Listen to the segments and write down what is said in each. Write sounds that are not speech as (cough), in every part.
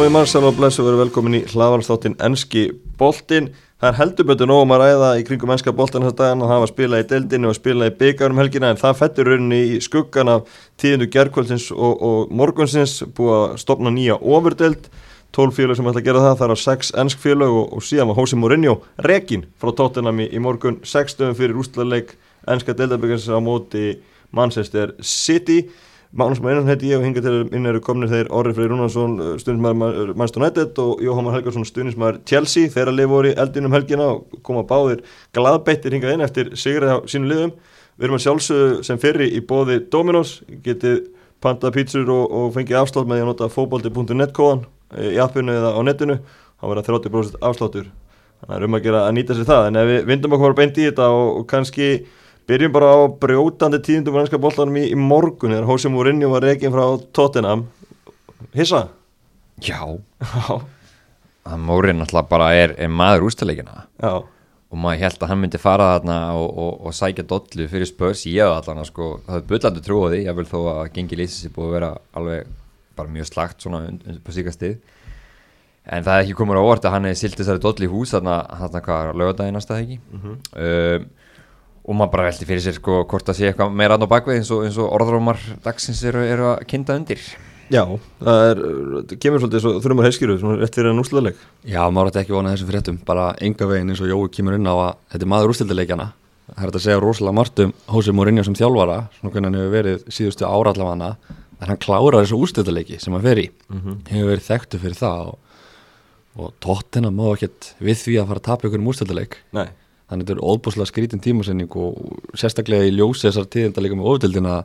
Komið mannsal og blessu verið velkomin í hlaðvarsþáttin Enski boltin. Það er heldur betur nógum að ræða í kringum enska boltan þess að daginn og það var að spila í deildinu og spila í byggarum helgina en það fettur rauninni í skuggan af tíðindu gerðkvöldsins og, og morgunsins búið að stopna nýja ofurdeld. 12 félag sem ætla að gera það, er á 6 ennsk félag og, og síðan var Hósi Mourinho rekin frá tóttunami í morgun 6 stöðum fyrir úrslaðleik ennska deildabyggjans á móti Manchester City. Magnús Mænan heiti ég og hinga til inn eru komnir þeir Orri Freyr Rúnarsson, stundismæður Manchester United og Jóhann Helgarsson, stundismæður Chelsea þeirra lið voru í eldinum helgina og koma báðir gladbeittir hingað inn eftir sigrið á sínu liðum. Við erum að sjálfsögðu sem fyrri í bóði Dominos, getið pantað pítsur og, og fengið afslátt með því að nota fókbalti.net kóðan í appinu eða á netinu, þá verða 30% afsláttur. Þannig að það er um að gera að nýta sér það, en ef við vindum okkur beint í þetta og, og kannski Byrjum bara á brjótandi tíðundum á ennska bóltanum í, í morgun þegar Hósi Mourinho var reygin frá Tottenham. Hissa? Já. Að Mourinho alltaf bara er, er maður úrstæðleikina og maður held að hann myndi fara þarna og, og, og sækja dollu fyrir spörs ég hef allan að sko, það hefði byllandi trú á því ég vil þó að gengi lýsins er búið að vera alveg bara mjög slagt svona på síkast stið en það er ekki komur á orð að hann hefði silt þessari dollu í hús þarna, þarna hvað lögadaginn aðstæði ekki? Mm -hmm. um, og maður bara veldi fyrir sér sko hvort það sé eitthvað meira aðná bakvið eins og, og orðrómar dagsins eru, eru að kynna undir. Já, það er, kemur svolítið svo þurfum að heiskiru, svona rétt fyrir enn úrslutaleg Já, maður ætti ekki vonað þessum fréttum bara enga veginn eins og Jói kemur inn á að þetta er maður úrslutalegjana það er að segja rosalega margt um Hósi Mourinho sem þjálfara svona hvernig hann hefur verið síðustu ára allavega en hann klárar þessu úrslutaleiki sem hann fer í. Mm -hmm. hefur verið að að þannig að þetta er óbúslega skrítin tímasending og sérstaklega í ljósi þessar tíðinda líka með ofdildina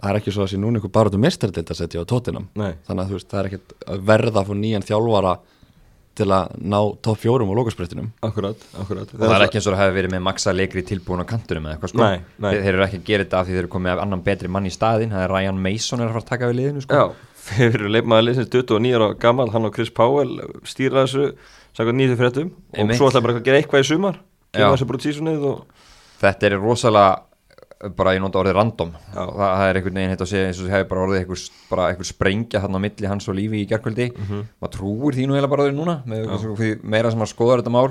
það er ekki svo að sé núna einhver bara um mestardild að setja á tóttinam þannig að þú veist það er ekkert að verða fyrir nýjan þjálfara til að ná topp fjórum á lókasprettinum Akkurat, akkurat. Og það er ekki eins og það hefur verið með maksa leikri tilbúin á kantunum eða eitthvað sko. Nei, nei. þeir eru ekki að gera þetta af því þeir eru komið af annan betri mann í staðin það er Ryan Mason er að fara að taka við liðinu sko. Já, þeir eru leifmaður liðsins 29 ára gammal, hann og Chris Powell stýra þessu, sagði nýðu fréttum. Og svo ætlaði bara að gera eitthvað í sumar kemur þessi bara tísunnið og... Þetta er rosalega bara ég nota orðið random. Það, það er einhvern veginn hitt að segja eins og það hefur bara orðið einhver, bara einhver sprengja þarna á milli hans og lífi í gerðkvöldi mm -hmm. maður trúir því nú heila bara orðið núna með, meira sem að skoða þetta mál.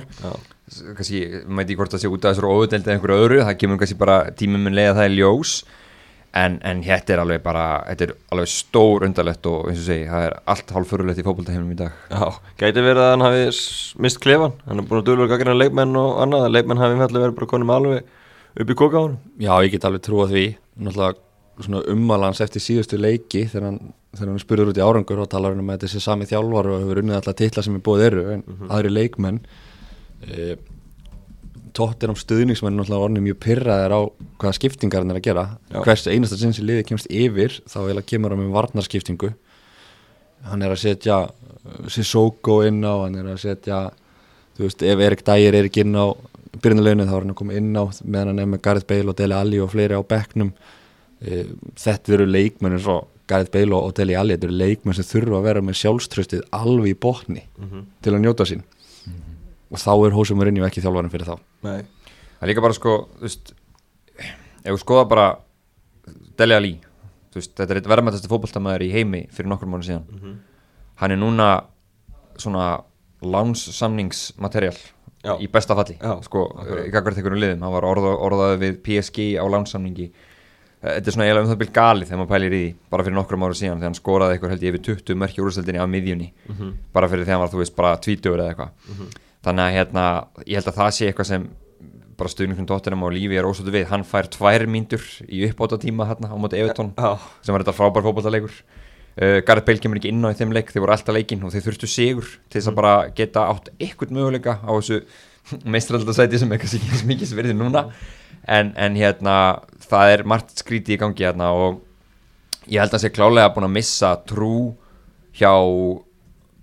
Kannski, maður veit ekki hvort það sé út af þessar óðudeldi eða einhverju öðru, það kemur kannski bara tímum með leið að það er ljós en, en hér er alveg bara, þetta er alveg stór undarlegt og eins og segi, það er allt hálfurulegt í fókbaltaheiminum í dag. Já, gæti verið að hann hafi mist klefan hann er búin að dölur gagna leikmenn og annað. Að leikmenn hafi umhættilega verið bara konum alveg upp í koka á hann Já, ég get alveg trú að því. Náttúrulega ummalans eftir síðustu leiki þegar hann, þegar hann spurður út í árangur og talar um að þetta sé sami þjálfar og hefur unnið alltaf titla sem er búið eru en mm -hmm. aðri leikmenn. E tóttir á stuðningsmenn náttúrulega orðinu mjög pyrraðir á hvaða skiptingar hann er að gera Já. hvers einasta sinn sem liði kemst yfir þá vil að kemur hann með varnarskiptingu hann er að setja uh, Sissoko inn á hann er að setja þú veist ef Erik Dægir er ekki inn á byrjunarleginu þá er hann að koma inn á meðan hann er með Gareth Bale og Dele Alli og fleiri á bekknum e, þetta eru leikmenn eins og Gareth Bale og Dele Alli þetta eru leikmenn sem þurfa að vera með sjálfströstið alveg í botni mm -hmm. til að njóta sín og þá er Hósum Mourinho ekki þjálfarinn fyrir þá. Nei. það er líka bara sko veist, ef við skoða bara Dele Alli veist, þetta er verðmættastu fókbaltamæður í heimi fyrir nokkur mánu síðan. Mm -hmm. hann er núna svona lánsamningsmaterial í besta falli Já, sko, í gaggar tekkunum liðum. Hann var orða, orðaðið við PSG á lánsamningi þetta er svona eiginlega um það byrj galið þegar maður pælir í því bara fyrir nokkrum ára síðan þegar hann skoraði eitthvað held ég yfir 20 mörkja úrstöldinni á miðjunni. Mm -hmm. bara fyrir þegar hann var þú veist bara 20 eða eitthvað. Mm -hmm þannig að hérna, ég held að það sé eitthvað sem bara stuðningum tóttunum og lífi er ósóttu við hann fær tvær mínur í uppbóta tíma hérna á móti Evertón oh. sem var þetta frábær fókbaltalegur uh, Gareth Bale kemur ekki inn á þeim leik þeir voru alltaf leikinn og þeir þurftu sigur til þess að mm. bara geta átt eitthvað möguleika á þessu (laughs) meistraldasæti sem eitthvað sem ekki mikið sverði núna en, en hérna það er margt skríti í gangi hérna og ég held að það sé klálega búin að missa trú hjá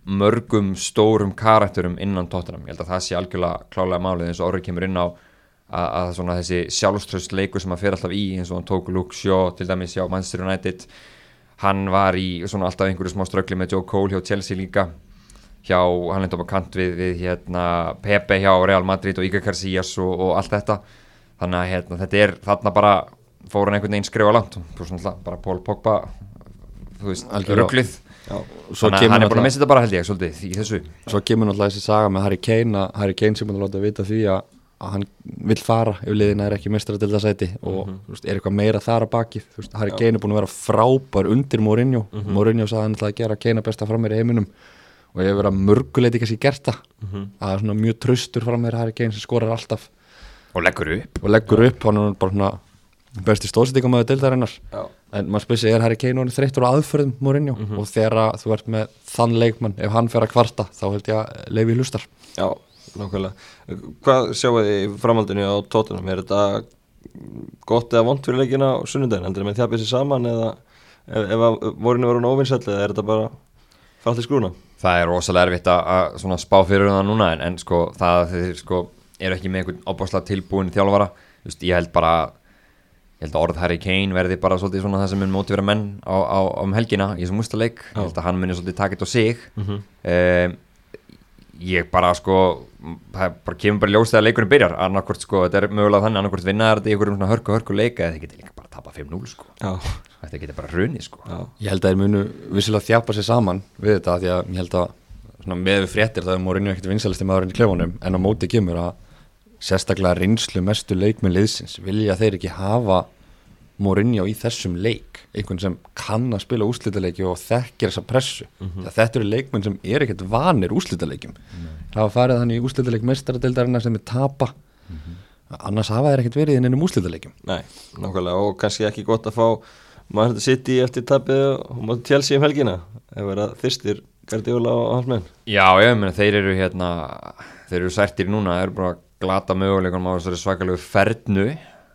mörgum stórum karakterum innan tóttunum, ég held að það sé algjörlega klálega málið eins og orðið kemur inn á að, að þessi sjálfströst leiku sem að fyrir alltaf í eins og hann tók Luke Shaw til dæmis hjá Manchester United. Hann var í svona alltaf einhverju smá ströggli með Joe Cole hjá Chelsea líka. Hjá, hann lendi upp á kant við, við hérna, Pepe hjá Real Madrid og Iker Casillas og, og allt þetta. Þannig að hérna, þetta er þarna bara fór hann einhvern veginn skrifa langt. Bara Pól Pogba rugglið þannig að hann er búin að missa þetta bara held ég svolítið í þessu. Svo kemur náttúrulega þessi saga með Harry Kane að Harry Kane sem er að láta vita því að, að hann vill fara ef liðina er ekki mestra til það sæti og þú veist, er eitthvað meira þar að baki. Veist, Harry Kane er búin að vera frábær undir Mourinho. Mourinho sagði hann ætlaði að gera Kane að besta fram í heiminum og ég hef verið að mörguleiti kannski gert það. Að það er svona mjög traustur fram Harry Kane sem skorar alltaf. Og leggur upp. Og leggur upp, besti stóðsendingamæður deildarinnar Já. en maður spyrir sig, er Harry Kane þreyttur á aðförðum Mourinho og þegar þú ert með þann leikmann, ef hann fer að kvarta þá held ég að leifi hlustar Já, nákvæmlega Hvað sjáu þið í framhaldinu á tóttunum? Er þetta gott eða vond fyrir leikina á sunnudaginn? Heldur þið með þjapið sér saman eða ef, ef að vorinu var hún óvinnsæll eða er þetta bara fara til skrúna? það er rosalega erfitt að, að svona spá fyrir það núna en, en sko það að þeir sko ég held að orð Harry Kane verði bara svolítið svona það sem mun móti vera menn á, á, á um helgina í þessum úrstaleik, ég held að hann muni svolítið taka þetta á sig. Mhm. um, ég bara sko það bara kemur bara ljós þegar leikurinn byrjar annarkvort sko, þetta er mögulega þannig annarkvort vinna þetta í einhverjum svona hörku hörku leika eða þið getur líka bara að tapa 5-0 sko. Já, þetta getur bara hruni sko. Já, ég held að þeir munu vissilega þjapa sér saman við þetta því að ég held að svona, með við fréttir það er Mourinho ekkert vinsalisti maðurinn í klefunum en á móti kemur að sérstaklega reynslu mestu leikminn liðsins vilja þeir ekki hafa Mourinho í þessum leik? Einhvern sem kann að spila úrslitaleiki og þekkir þessa pressu. Mm þetta eru leikmenn sem er ekkert vanir úrslitaleikjum. Það hafa farið þannig í úrslitaleik mestaradeildarinnar sem er tapa. Annars hafa þeir ekkert verið inn ennum úrslitaleikjum. Nei, nákvæmlega og kannski ekki gott að fá maður þetta sitt í eftir tapið og maður tjelsi um helgina ef vera þyrstir Gardiola og hans menn. Já, ég meina, þeir eru hérna þeir eru særtir núna, þeir eru bara að glata möguleikunum á þessari svakalegu fernu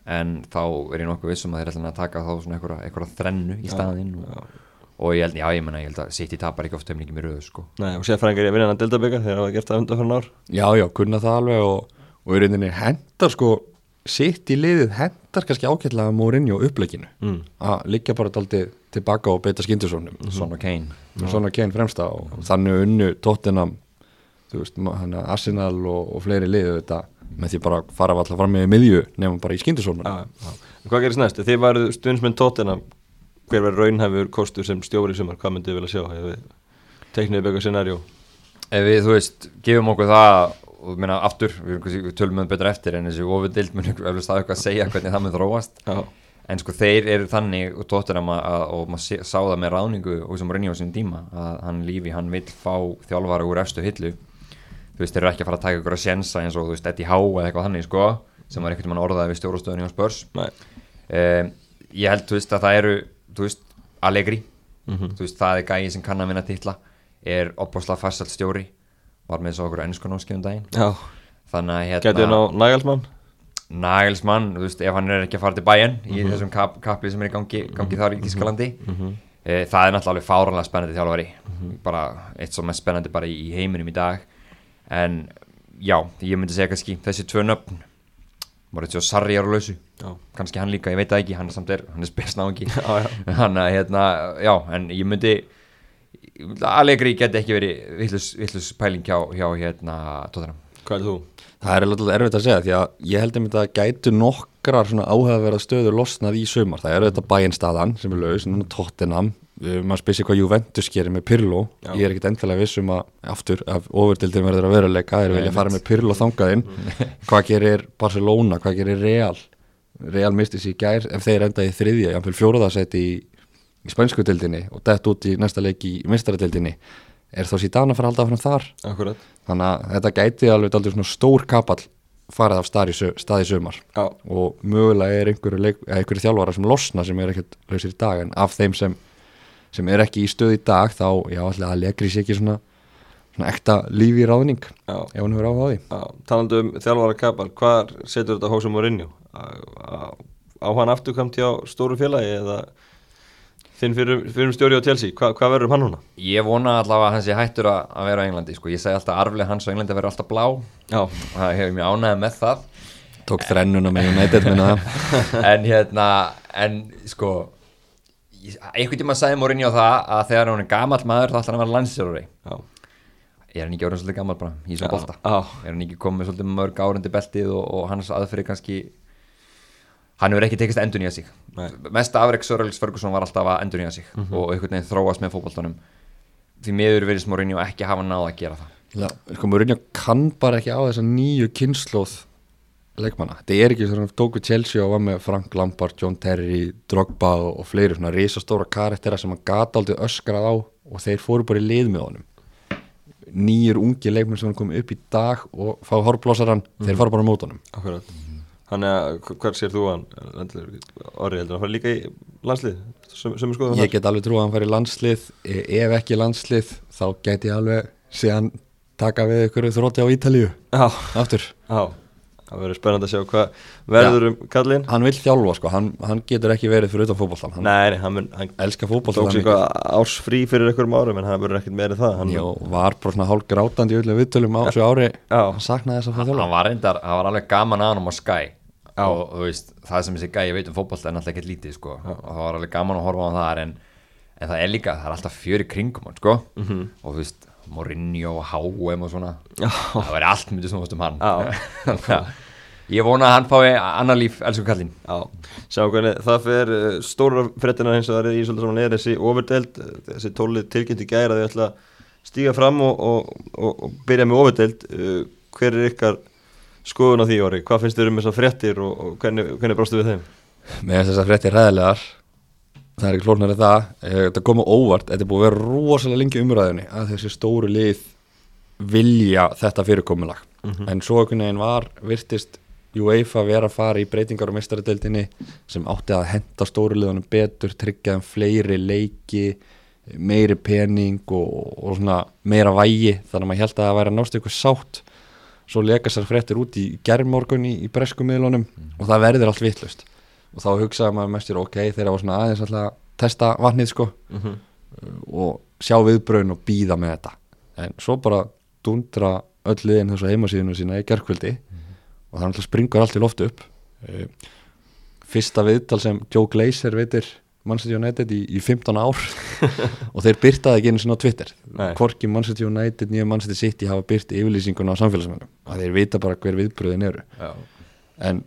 en þá er ég nokkuð vissum að þeir ætla að taka þá svona einhverja, einhverja þrennu í staðinn og, og ég held, já, ég meina, ég held að City tapar ekki oft um líka með röðu, sko. Nei, og sérfræðingar í að vinna hann deildabikar þegar það var gert það undan fyrir ár. Já, já, kunna það alveg og, og í reyndinni hendar sko í liðið hendar kannski ágætlega Mourinho uppleginu mm. að liggja bara daldið tilbaka og beita skindisónum mm Son og Kane. Svona Kane fremsta og þannig unnu tóttinam þú veist, hann Arsenal og, og fleiri liðu þetta með því bara að fara alltaf fram með miðju nefnum bara í. En Hvað gerist næst? Þið varuð stundsmynd tóttina hver verður raunhæfur kostur sem stjóri sumar, hvað myndið vilja sjá? Hefur við teiknið upp eitthvað scenarjó? Ef við, þú veist, gefum okkur það og minna aftur, við, tölum með betur eftir en þessi ofudild mun eflust það eitthvað að segja hvernig það mun þróast Já, en sko þeir eru þannig og tóttunum að, að og maður sá það með ráðningu og sem Rinni á sinni tíma að hann lífi, hann vill fá þjálfara úr efstu hillu þú veist, þeir eru ekki að fara að taka ykkur að sjensa eins og þú veist, Eddie Howe eða eitthvað þannig sko sem var einhvern veginn orðaði við stjórastöðunni á spörs. Nei, um, ég held, þú veist, að það eru þú veist, Allegri Mhm. þú veist, það er gæi sem kann að vinna titla er opbáslega farsalt stjóri var með svo okkur ennskunnámskeiðum daginn. Já, þannig að hérna getið ná Nægalsmann? Nagelsmann, þú veist, ef hann er ekki að fara til bæjan í þessum kap, kapli sem er í gangi, gangi þar í Þískalandi e, það er náttúrulega fáranlega spennandi þjálfari. Bara eitt svo mest spennandi bara í, í heiminum í dag en já, ég myndi segja kannski þessi tvö nöfn Mauricio Sarri er á lausu kannski hann líka, ég veit það ekki, hann er samt er hann er (laughs) já. hann að hérna, já, en ég myndi Allegri geti ekki verið villus, villus pæling hjá, hjá hérna, tóttunum Hvað er þú? Það er alveg erfitt að segja því að ég held að gætu nokkrar svona áhugaverða stöður losnað í sumar. Það eru þetta bæinstaðan sem er laus, núna Tottenham, maður spyrir sig hvað Juventus gerir með Pirlo. Já. Ég er ekkit endilega viss um að, aftur, af ofurdildin verður að veruleika, þeir vilja fara með Pirlo þangaðinn. (laughs) hvað gerir Barcelona, hvað gerir Real? Real misti sér í gær ef þeir enda í þriðja, jáfnvel fjóruðarsæti í, í spænsku dildinni og dett út í næsta leik í mistaradildinni. Er þá síðan að fara halda áfram þar? Akkurat þannig að þetta gæti alveg aldrei svona stór kapall farið af stað í, sö- stað í sumar Já, og mögulega er einhverju, einhverju þjálfara sem losna sem er ekkert lausir í dag en af þeim sem, sem er ekki í stöð í dag þá já alltaf að legri sér ekki svona, svona ekta lífi í ráðning já, ef hann hefur áhuga á því. Já Talandi um þjálfara kapal, hvað setur þetta hósum? Á, á, á hann afturkamt hjá stóru félagi eða þinn fyrir, fyrir stjóri á Chelsea, Hva, hvað verður um hann núna? Ég vona allavega að hann sé hættur að, að vera á Englandi sko. Ég segi alltaf að arfleg hans á Englandi verður alltaf blá. Já, það hefur mjög ánægð með það. Tók þrennuna með United minna það. (laughs) En hérna, en sko einhvern tíma sagði Mourinho það að þegar hann er gamall maður þá ætlar hann að vera landsjálfari já. Er hann ekki orðin svolítið gamall bara í svo bolta? Já, er hann ekki komið svolítið mörg árundi beltið og, og hans aðferði kannski hann hefur ekki tekist að endurnýja sig. Nei. mesta afreg Sörlegs Ferguson var alltaf að endurnýja sig og einhvern veginn þróast með fótboltanum. Því miður verið Mourinho ekki hafa náð að gera það. Já, sko, Mourinho kann bara ekki á þessa nýju kynnslóð leikmanna. Þetta er ekki svona tóku Chelsea og var með Frank Lampard, John Terry, Drogba og, fleiri svona risastóra karaktera sem hann gata aldrei öskrað á og þeir fóru bara í lið með honum. Nýjur ungi leikmenn sem hann komið upp í dag og fá horfblósaran, þeir fara bara á mótunum. Akkurat. Þannig að hv- hver sér þú hann Orri heldur hann fara líka í landslið? Sem, sem Ég get alveg trú að hann fær í landslið, e- ef ekki landslið þá gæti ég alveg síðan taka við ykkur þrótti á Ítalíu. Aftur. já Það verður spennandi að sjá hvað verður um kallinn. Hann vil þjálfa sko, hann, hann getur ekki verið fyrir utan fótboltan, hann Nei, nei, hann, mun, hann elskar tók fótboltan sér eitthvað árs frí fyrir einhverjum árum en hann verður ekkert meira en það. Hann, Jó, var bara svona hálf grátandi í öllum viðtölum á þessu ári. Já. hann saknaði þess að fá þjálfa hann var reyndar, hann var alveg gaman að hann á Sky. Já. og þú veist, það sem þessi gæi veit um fótbolta er náttúrulega ekkert lítið sko. Og það var alveg gaman að horfa á það en, en það er líka, það er alltaf fjör í kringum hann sko. Mhm. og þú veist, Mourinho og HM og svona. Það væri allt myndið snúast um hann. (laughs) Ég vona að hann fái annar líf, elsku kallinn Já, sjá hvernig það fer uh, stóra frettina eins og það er í svolítið saman er þessi overdeld, uh, þessi tólið tilkynnt í gæra að þau ætla að stíga fram og, og, og, og byrja með overdeld uh, hver er ykkar skoðun á því orði, hvað finnst þér um þessar frettir og, hvernig, hvernig brástu við þeim? með þess að frétti ræðilegar það er ekki flóknar en það. Eh, þetta kom á óvart, þetta er búið að vera rosalega lengi í umræðunni að þessi stóru lið vilja þetta fyrirkomulag. En svo einhvern veginn var virtist UEFA vera að fara í breytingar á mestaradeildinni sem átti að henda stóru liðunum betur, tryggja þeim fleiri leiki meiri pening og, og svona meira vægi. Þannig að maður held að það væri að nást ykkur sátt. Svo leka sér fréttir út í gerðmorgun í, í bresku miðlunum og það verður allt vittlust og þá hugsaði maður mestur ok, þeir hafa svona aðeins alltaf að testa vatnið sko. Mhm. og sjá viðbröðin og býða með þetta. En svo bara dundra öll liðin þessu heimasíðinu sína í gerðkvöldi og það alltaf springur allt í loftu upp. Eh, fyrsta viðtal sem Joe Glazer veitir Manchester United í, í 15 ár. (laughs) Og þeir byrtaði ekki einu sinna á Twitter. Nei. hvorki Manchester United nýja Manchester City hafa byrt yfirlýsinguna á samfélagsmennum að þeir vita bara hver viðbröðin eru. Já. en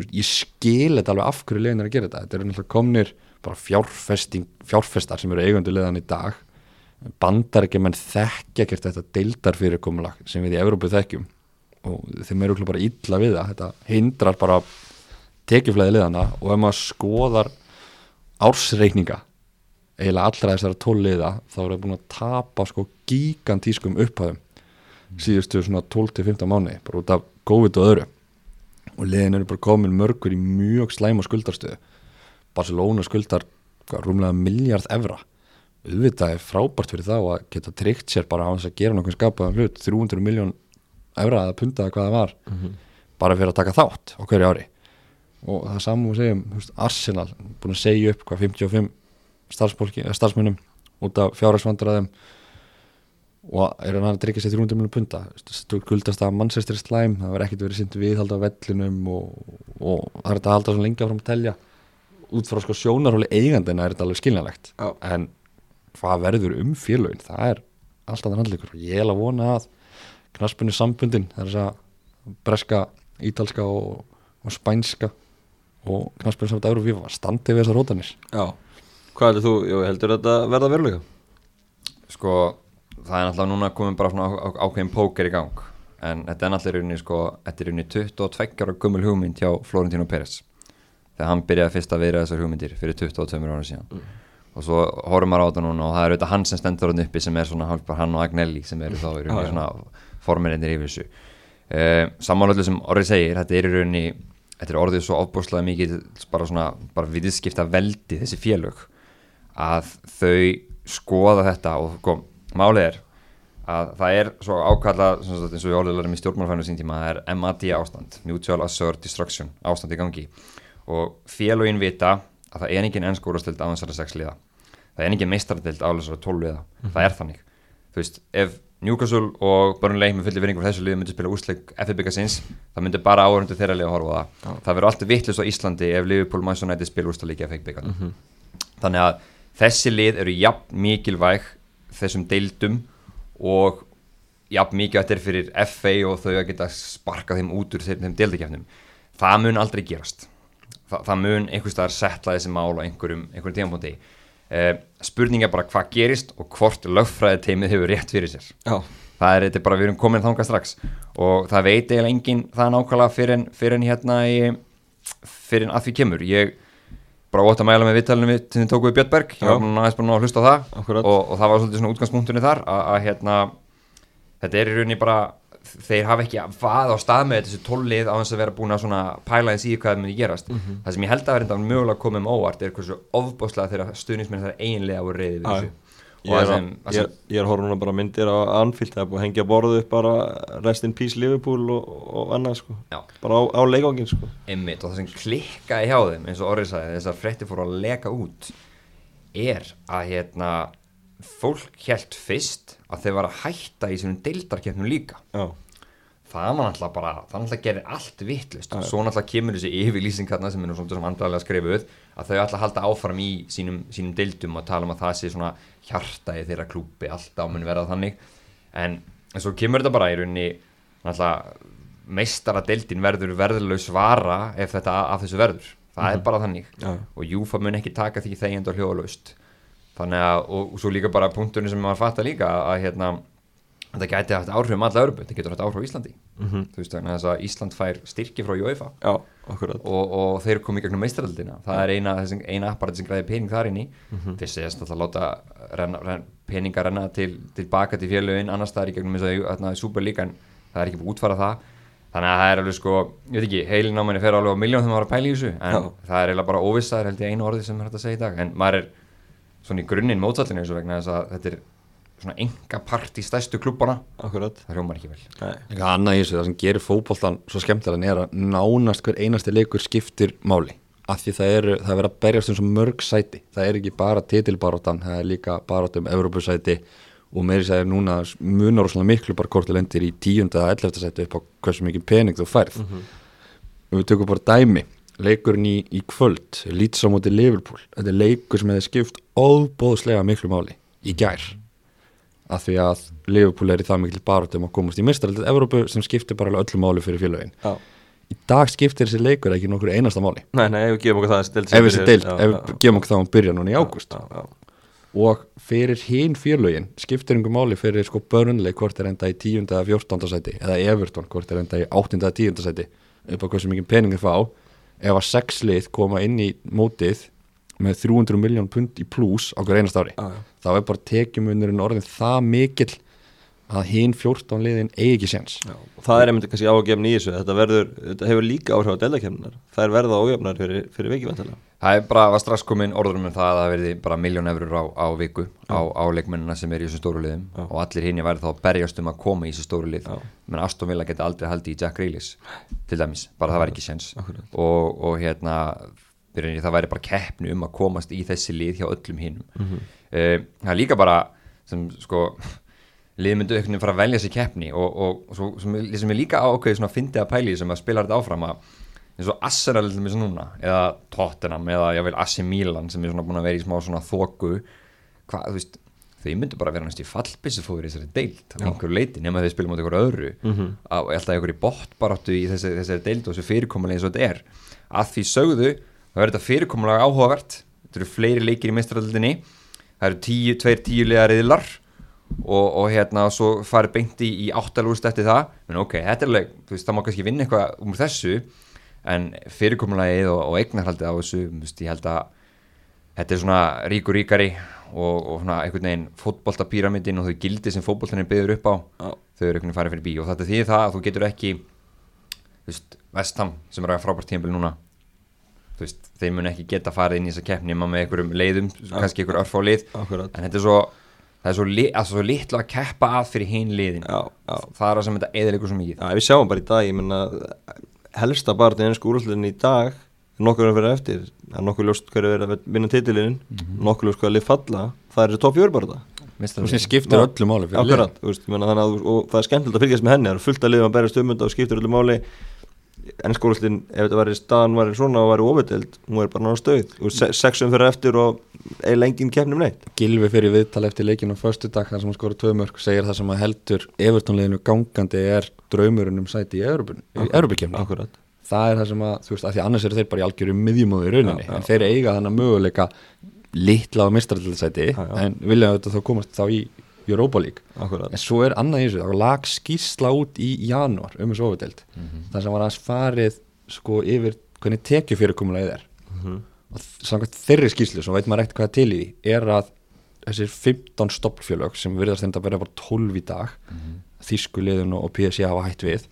veist, ég skil þetta alveg af hverju leiðin er að gera þetta. Þetta eru náttúrulega komnir fjárfestar sem eru eigundu leiðan í dag. Bandar ekki menn þekkja ekkert þetta deildar fyrirkomulag sem við í Evrópu þekkjum. Og þeim eru bara illa við það. Þetta hindrar bara tekjuflæði liðana og ef maður skoðar ársreikninga eiginlega allra þessara tólliða þá eru búin að tapa sko gigantískum upphæðum síðustu svona 12-15 mánu bara út af COVID og öðru og liðin eru bara komin mörgur í mjög slæma skuldarstöðu Barcelona skuldar rúmlega miljard evra. Auðvitað er frábært fyrir þá að geta tryggt sér bara á þess að gera nokkuð skapaðan hlut. 300 miljón evra eða puntaða hvað það var. Bara fyrir að taka þátt á hverju ári. Og það við segjum þú veist, Arsenal búin að segja upp hvað 55 starfsfólki, eða starfsmönnum út af fjárhagsvandræðum og er hann að tryggja sér 300 miljón punta skuldast að Manchester slæm það verður ekkert verið sýnt viðhald á vellinum og, og það er þetta að halda svona lengi áfram að telja. Út frá sko sjónarhóli eigandina er þetta alveg skiljanlegt. Já. en hvað verður um félögin? Það er alltaf þann handleikur. Og ég er að vona að knaspunni sambundin það er þess að breska, ítalska og, og spænska og knaspunni sambund Eurófífa standi við þessar rótanir Já, hvað heldur þú, Jó, heldur þetta verða veruleika? sko það er náttúrulega núna komin bara svona á, ákveðin póker í gang. En þetta er náttúrulega rauninni sko þetta er rauninni 22 ára gummul hugmynd hjá Florentino Pérez þegar hann byrjaði fyrst að vera þessar hugmyndir fyrir 22 ára síðan. Og svo horfum maður á þetta núna og það er auðvitað hann sem stendur hann uppi sem er svona hann og Agnelli sem eru þá í rauninni svona formerindir yfir þessu. Uh, samanlöldu sem orðið segir þetta er í rauninni þetta er orðið svo ofbúrslega mikið bara svona bara viðskipta veldi þessi félög að þau skoða þetta og sko, málið er að það er svo sagt, eins og við lærum í stjórnmálfæðinu sín tíma það er MAD ástand, Mutual Assured Destruction ástand í gangi. Og félögin vita að það er engin ennskórastild á þessari sex liða. Það er engin meistaradild á þessari tólf liða. Það er þannig, þú veist, ef Newcastle og Burnley með fulli vinningur þessu liðu myndi spila úsleik FFBK sinns það myndi bara áhörundu þeirra liða að horfa það. Það verður alltaf vittlust á Íslandi ef Liverpool Manchester United spila úrstæðleiki FFBK þannig að þessi lið eru jafn mikilvæg þessum deildum og jafn mikið þetta er fyrir FA og þau að geta sparkað þeim út úr þeim, þeim deildakefnum það mun aldrei gerast. Þa, það mun einhvers staðar setla þessi mál á einhverjum, einhverjum tímapunkti. Uh, spurning er bara hvað gerist og hvort lögfræði teimið hefur rétt fyrir sér. Já, það er þetta bara, við erum komin þangað strax. Og það veit eiginlega enginn það nákvæmlega fyrir en hérna í, fyrir en að því kemur. Ég bara ótt að mæla með vittalinu við sem þið tóku við Björnberg, ég var núna aðeins bara að hlusta á það. Og, og það var svolítið svona útgangspunktunni þar að, að hérna þetta er í rauninni bara þeir hafa ekki vað á stað með þessu tollið á þess að vera búin að svona pæla eins í hvað það myndi gerast. Mhm. það sem ég held að vera enda mögulega komið um óvart er hversu ofbáslega þeirra stuðnismenn þar eiginlega voru reyði við þessu ég er, að, er að horfa núna bara myndir á Anfield, það er búið að hengja borðu upp bara rest in peace Liverpool og, og annað sko, já, bara á, á leikvangin sko. Einmitt, og það sem klikkaði hjá þeim eins og Orri sagði, þessar frétti fóru að leka út er að hérna fólk helt fyrst að þeir var að hætta í svona deildarkeppnum líka. Já, það var náttúrulega bara, það náttúrulega gerir allt vittlust og svo náttúrulega kemur þessi yfirlýsing hérna sem er nú svona sem andræðilega skrifuð að þau að halda áfram í sínum, sínum deildum og tala um að það sé svona hjarta í þeirra klúpi, alltaf mun verða þannig. En, en svo kemur þetta bara í rauninni náttúrulega meistara deildin verður verðurlaus vara ef þetta af þessu verður. Það er bara þannig. Já. og Júfa mun ekki taka því þegjand og hljóðlaust þannig að, og, og svo líka bara punkturinn þetta gæti haft áhrif um alla Örbu, þetta getur haft áhrif á Íslandi. Mhm. þú veist þannig að þess að Ísland fær styrki frá UEFA. Já, og, og þeir komu í gegnum meistaraldina það er eina, þessi, eina apparat sem græði pening þar inni. Mhm. þeir segjast alltaf að láta renna, renna, peninga renna til, tilbaka til félögin annars það er í gegnum þess að Superlíkan það er ekki búið útfara það. Þannig að það er alveg sko, ég veit ekki, heilin á manni fer alveg á miljón þegar maður er að pæla í þessu en Já. það er eiginlega bara óvissa, er held ég einu orði sem er hægt að segja í dag. En maður er svona í grunninn mótsallinu þessu vegna þess að þetta er svona enga part í stærstu klubbana. Akkurat. Það hljómar ekki vel. Nei. Eitthvað annað í þessu, það sem gerir fótboltan svo skemmtilegan er að nánast hver einasti leikur skiptir máli. Af því það er, það er verið að berjast um svo mörg sæti. Það er ekki bara titilbaróttan það er líka barótt um Evrópusæti og meiri sæði núna munar rosalega miklu bara hvort þú lendir í tíunda eða 11. sæti upp á hversu mikið pening þú færð. Og við tökum bara dæmi leikurinn í, í kvöld Leeds á móti Liverpool þetta er leikur sem hefði skipt óbóðslega miklu máli í gær af því að Liverpool er í það mikil barátum að komast í mistaraldið Evrópu sem skiptir bara öllu máli fyrir félögin Já í dag skiptir þessi leikur ekki nokkur einasta máli Nei, nei, ef við gefum okkur það deild ef deild, Já, ef við gefum okkur það að byrja núna í já. og fyrir hinn félögin skiptir einhver máli fyrir sko börnleik hvort er enda í 10. eða 14. sæti eða Everton hvort er enda í 8. eða 10. sæti upp á hversu mikið pening þeir fá ef að sex lið koma inn í mótið með 300 miljón pund í pluss á hver einast ári. Já, já. þá er bara tekjumunurinn orðin það mikill að hinn 14 liðin eigi ekki séns. Það er einmitt kannski ágefn í þessu. Þetta, verður, þetta hefur líka áhrif á deildakefninar það er verða ójöfnar fyrir, fyrir viki Það er bara, var strax komin orðurum um það að það verði bara miljón eurur á, á viku á, á leikmennina sem er í þessu stóru liðum. Já. og allir hinn væri þá að berjast um að koma í þessu stóru lið. Já. menn Aston Villa geti aldrei haldið í Jack Grealish til dæmis, bara það væri ekki séns. Og, og hérna byrjunni, það væri bara keppni um að komast í þessi lið hjá öllum hinnum mm það er líka bara sem sko lið myndu einhvern veginn fara að velja sér keppni og, og, og svo, sem, sem er líka ákveðið svona fyndið að pæli sem að spila þetta áfram að eins og Arsenal til dæmis núna eða Tottenham eða jável AC Milan sem er svona búin að vera í smá svona þoku. Hvað, þú veist þau myndu bara vera næst í fallbissufóður í þessari deild á einhverju leiti nema þeir spilum á einhverju öðru. Mhm. á alltaf einhverju bóttbaráttu í þessari, þessari deild og þessu fyrirkomulega eins og þetta er. Að því sögðu þá er þetta fyrirkomulega áhugavert. Þetta eru fleiri leikir í meistradöldinni það eru tíu, tveir tíu liða reyðlar og, og hérna svo farið beint í, í áttalúst eftir það. Menn ok, þetta er alveg, þú veist, það má kannski vinna eitthvað um þessu en fyrirkomulagið og, og eignarhaldið á þessu þú veist, ég held að þetta er svona ríkur ríkari og, og svona einhvern veginn fótboltapíramidin og þau gildi sem fótboltanir byður upp á Já. þau eru einhvern veginn farið fyrir bí og þetta þýðir það að þú getur ekki þú veist, Vestham sem er að frábært tímpil núna veist, þeir mun ekki geta farið inn í þessa keppni með einhverjum leiðum, kannski einhver örfá lið. Akkurat. en þetta er svo það er svo, li, að svo litlu að keppa að fyrir hinn liðin. Já, já. það er það sem þetta eðilegur svo mikið. Já, við sjáum bara í dag, ég menna helsta bara til ennsku úrúslutin í dag nokkur að vera eftir það er nokkur ljóst hverju verið að vinna titilinn nokkur ljóst hvað að lið falla það er þessi topp það og sem skiptir öllu máli fyrir Akkurat, þú veist, ég meina, þannig að þú- og það er skemmtilegt að fylgjast með henni það eru fullt að liðum að berjast um þetta og skiptir öllu máli ennska úrúslutin, ef þetta væri staðan væri svona og væri ofetild, hún er bara náttúrulega stöð veist, se- sexum fyrir eftir og eiginlega engin keppnum neitt Gilvi fyrir viðtal eftir leikinu á förstu dag þar sem hann skora tvö mörg segir það sem að heldur Evertonliðinu gangandi er draumurinn um sæti í Europakefni Akkurat, það er það sem að, þú veist, að því annars eru þeir bara í algjöru miðjumóðu í rauninni, Já, já. en þeir eiga þannig möguleika litla á já. en vilja auðvitað þá komast þá í Europa League. Akkurat. En svo er annað í þessu, þá lag skýrsla út í janúar um þessu ofudeld þar sem var aðeins farið sko yfir hvernig tekju fyrirkomulegið er. Mhm. og samkvæmt þeirri skýrslu sem veit maður ekkert hvað er til í er að þessir 15 stoppfjölög sem virðast þetta að vera bara 12 í dag þýsku liðun og PSG hafa hætt við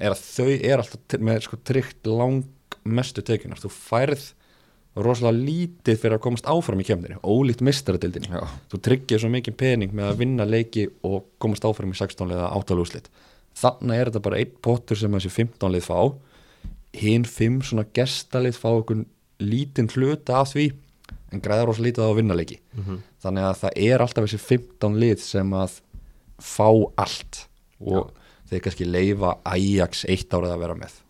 er að þau er alltaf með sko tryggt lang mestu tekjunar þú færð rosalega lítið fyrir að komast áfram í kemdini ólíkt mistaradildinni Já. þú tryggir svo mikið pening með að vinna leiki og komast áfram í 16 liða átalúslit þannig er þetta bara einn potur sem þessi 15 lið fá. Hinn 5 svona gestalið fá okkur lítinn hluta af því en græða rosa lítið á að vinna leiki. Þannig að það er alltaf þessi 15 lið sem að fá allt og þeir kannski leifa Ajax eitt árið að vera með.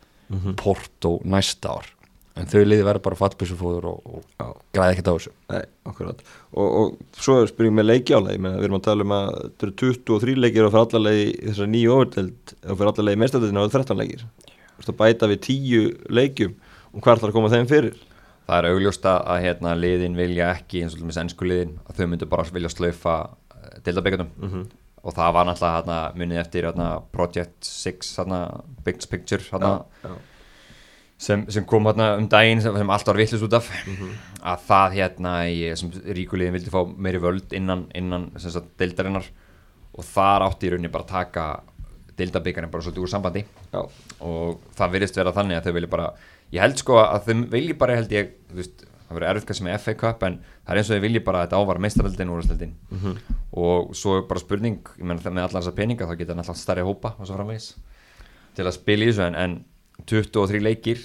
Porto næsta ár en þau liði verða bara fattbísufóður og, og Já. græða ekkert á þessu. Nei, akkurat. Og, og svo spurning með leikjálega við erum að tala um að þetta eru 23 leikir og fyrir alla leið í þessar nýju overteld og fyrir alla leið í mestardildina og 13 leikir. Þú veist að bæta við 10 leikjum. Og hvað ætlar að koma þeim fyrir? Það er augljóst að, að hérna, liðin vilja ekki eins og til með ennsku liðin að þau myndu bara vilja slaufa dildabekjunum Mhm. og það var náttúrulega hérna, munið eftir hérna, Project 6 hérna, Big Picture hérna, já. Sem, sem kom hérna um daginn sem, sem allt var vittlust út af. Að það hérna í, sem ríkuliðin vildi fá meiri völd innan, innan sagt, deildarinnar. Og þar átti í rauninni bara að taka deildabikarinn bara svolítið úr sambandi. Já. og það virðist vera þannig að þau vilja bara ég held sko að þau vilja bara held ég veist, það verður erfitt kannski með FA Cup en það er eins og þau vilja bara að þetta ávara meistaröldin og úrstældin og svo er bara spurning ég menn með allar þessar peninga þá geta náttúrulega stærri hópa og svo framvegis til að spila í þessu en, en 23 leikir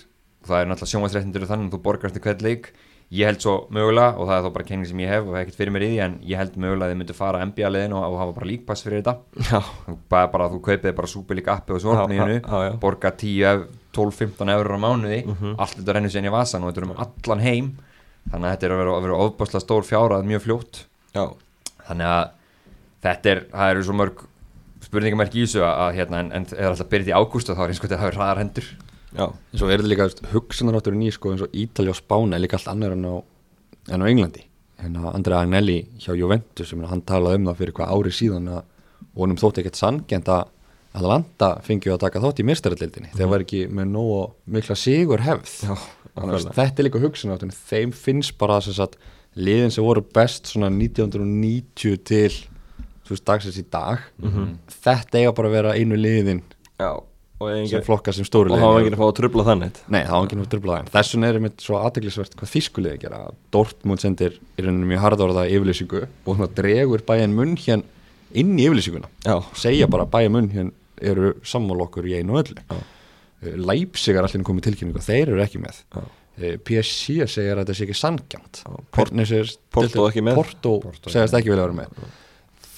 það er náttúrulega sjónvæðsréttindur þannig að þú borgar eftir hvern leik. Ég held svo mögulega og það er þó bara kenning sem ég hef og hef ekkert fyrir mér í því en ég held mögulega að þið myndu fara NBA liðin og, og hafa bara líkpass fyrir þetta. Bara, bara þú kaupið bara Superleague appi og já. borga 10, 12, 15 eurur á mánuði. Allt þetta rennur sér inn í vasan og þetta er um allan heim. Þannig að þetta er að vera, vera ofbáslega stór fjárað mjög fljótt. Já. þannig að þetta er, það eru svo mörg spurningamerk í þessu að hérna, en, en eða alltaf byrjið í ágúst og þá er eins og þetta hafi hraðar hendur. Já. En svo er þetta líka hugsanarátturinn í sko eins og Ítalja og Spána er líka allt annar en á, en á Englandi. En að Andrea Agnelli hjá Juventus sem hann talaði um það fyrir hvað ári síðan að honum þótti ekkert sanngjönd að Atalanta fengið að taka þátt í mistarallildinni þegar var ekki með nógu mikla sigur hefð. Já, að þetta er líka hugsanarátturinn þeim finnst bara þess að liðin sem voru best svona 1990 til þú veist dagsins í dag. Þetta eiga bara að vera einu liðin Já. og sem engin, flokka sem stóru og liðin hafa enginn að fá að trubla þannig Nei, það var ekki náttúrulega tröfla það Þessum er einmitt svo aðteglisvert hvað þýskuliði gera. Dortmund sendir í rauninu mjög harðorða yfirlýsingu og svona dregur bæjan munn hér inn í yfirlýsinguna. Já. segja bara bæjan munn hér eru sammál okkur í einu Já. Eh, Leipzig er allir komið tilkynningu þeir eru ekki með. Já. Eh, PSG segir að þetta sé ekki sangjant Porto ekki með? Porto, Porto segast ekki vilja vera með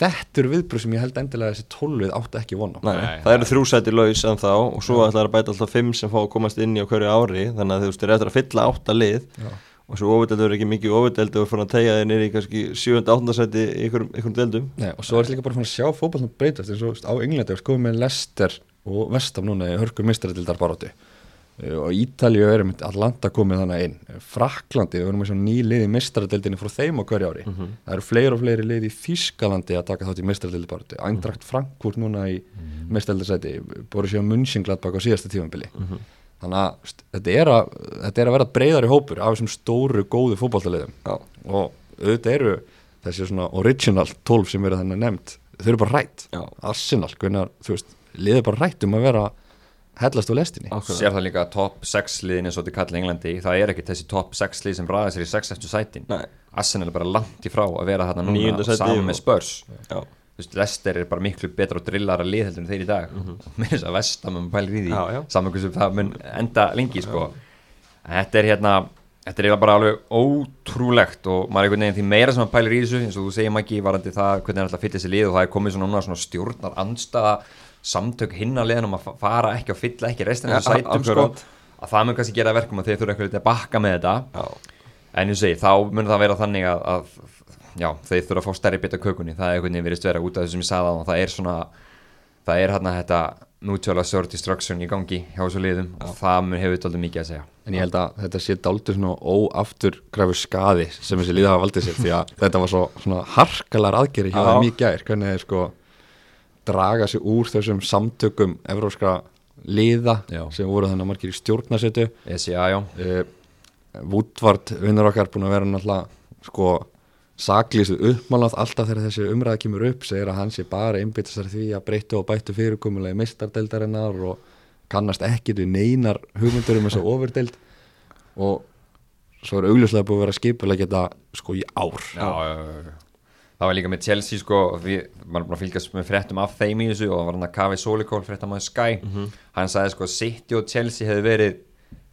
Þetta eru viðbröð sem ég held endilega þessi tólfið átti ekki vona Nei, Nei, það eru þrjú sæti laus en þá og svo ætlar að bæta alltaf fimm sem fá að komast inn í á hverju ári þannig að þú veist, eru eftir að fylla átta lið Já. og svo ofudeldur er ekki mikið ofudeldur og fyrir að tegja þeir niður í kannski 7. 8. sæti í einhverjum, deildum Nei, og svo er þetta líka bara fann að sjá fótballnum breytast eins og á Englandi er skoðum með Leicester og Vestam núna í hörkur mistrætildar baróti og Ítalíu er með Atlanta komið þannig inn. Fraklandi, við erum með svona ný lið í mistrætildinni frá þeim á hverju ári. Það eru fleiri og fleiri lið í Þískalandi að taka þátt í mistrætildar baróti Eindracht Frankfurt núna í mistrætildasæti Borussia Mönchengladbach á síðasta tífambili þannig að þetta, er að þetta er að vera breyðari hópur af þessum stóru góðu fótballtaliðum Já, og auðvitað eru þessi svona original 12 sem eru þannig nefnt þau eru bara rætt. Arsenal, hvernig, þú veist, liðið hellast á lestinni. Sér það líka að top 6 liðin eins og þetta kallar í Englandi það er ekki þessi top 6 lið sem ræða sér í 6 eftir sætin. Nei. Arsenal er bara langt í frá að vera þarna núna sæti saman með Spurs. Já, Þú veist, Leicester er bara miklu betra og drillara lið heldur en þeir í dag. Og með þess að vestam um pælir í því saman hversu það mun enda lengi sko. Þetta er hérna þetta er bara alveg ótrúlegt og maður er einhvern veginn því meira sem maður pælir í þessu eins og þú segir maður ekki varandi það hvernig er alltaf að fylla þessi lið og það er komið svona, núna svona stjórnar andstaða samtök hinn að liðan um að fa- fara ekki og fylla ekki restina af Ja, sætum sko, að það mun kannski gera að verkum að þeir þurfa eitthvað að bakka með þetta. Já, En ég segi, þá mun það vera þannig að, að já, þeir þurfa að fá stærri bita kökunni, það er einhvern veginn verið vera út af þessum ég sagði á það er svona það er hérna þetta mutual assured destruction í gangi hjá þessu liðum og það mun hefur þetta mikið að segja. En ég held að þetta sé dálítið svona óaftur græfur skaði sem þessi líða hafa valdið sér því að þetta var svo svona harkalar aðgeri hjá Já. þeim í gær. Hvernig sko draga sig úr þessum samtökum evróskra liða Já. sem voru þannig margir í SCA, já, uh, Woodward vinnur okkar búin að vera náttúrulega sko saklísu uppmálað alltaf þegar þessi umræða kemur upp segir að hann sé bara einbytta sér því að breyttu og bættu fyrirkomulegi mistardeldarinnar og kannast ekkit við neinar hugmyndur um þessa ofurdeld og svo er augljóslega búið að vera skipulega geta sko í ár já, já, já, já. Það var líka með Chelsea sko, við varum búin að fylgjast með fréttum af þeim í þessu og það var hann að Kavi Solikól fréttamaður Sky, hann sagði sko City og Chelsea hefði verið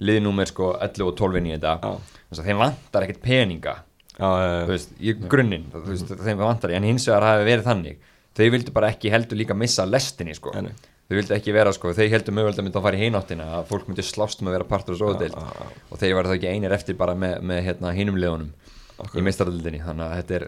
liðnúmer sko 11 og 12 inn í þetta. Þess að þeim vantar ekkert peninga. Já, þú veist, í grunninn þú veist, þeim vantar, en hins vegar hafi verið þannig. Þau vildu bara ekki heldur líka missa lestinni sko, nei. þau vildu ekki vera sko, þau heldur mögulega myndi að fara í hináttina að fólk myndi slást með að vera partur og svoðdeild og þeir var það ekki einir eftir bara með, með hérna, hinum liðunum í meistaröldinni, þannig að þetta er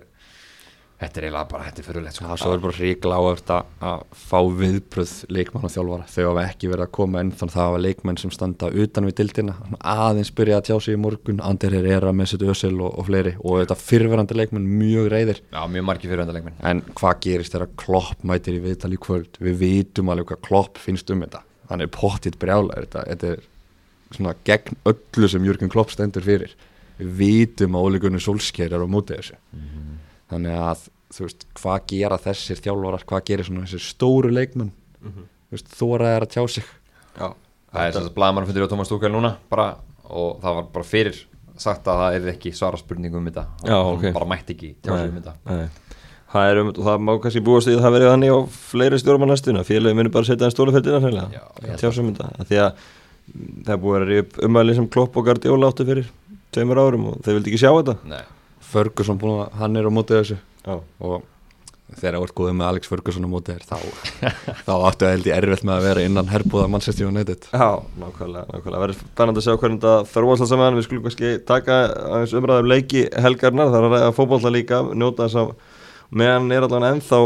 þetta er eiginlega bara, þetta er fyrirlegt sko. Það er bara ríkla áhört að fá viðbröð leikmann og þjálfara. Þau hafa ekki verið að koma enn þannig að það hafa leikmenn sem standa utan við dildina aðeins byrja að tjá sig í morgun. Ander Herrera, Mesut Özil og, og fleiri. Og þetta fyrverandi leikmenn mjög reyðir Já, mjög margir fyrirvendarleikmenn en hvað gerist þegar Klopp mætir í viðtal í kvöld? Við vitum alveg hvað Klopp finnst um þetta. Hann er pottitt brjálæður þetta, þetta er svona gegn öllu sem Jürgen Klopp stendur fyrir. Við vitum að Óli Gunnar Solskjær er á móti þessu þannig að þú veist hvað gera þessir þjálfarar hvað gerir svona þessir stóru leikmenn? Þú veist þóra er að tjá sig? Já. Það er sem sagt blaðmann fyrir á Thomas Tuchel núna bara, og það var bara fyrir sagt að það er ekki svara spurningu um þetta. Já, Hann ok. bara mætti ekki tjá sig um þetta. Nei. Það er um, og það má kannski búast í að það verið þannig á fleiri stjórnmann næstuna, félagi muni bara setja en held tjá sig um þetta, Af því að mm, það búið að ríða upp umæli sem Klopp og Guardiola áttu fyrir tveimur árum og þeir vildi ekki sjá þetta. Nei, Ferguson búin að hann er á móti þessu. Já, og þegar þú ert góðið með Alex Ferguson á móti þér þá, (laughs) þá áttu að held ég erfitt með að vera innan herbúða Manchester United. Já, nákvæmlega, nákvæmlega. Verður spennandi að sjá hvernig þetta þróast það saman við skulum kannski taka aðeins umræðum leiki helgarnar, það er að ræða fótbolta líka njóta þess að meðan er allan ennþá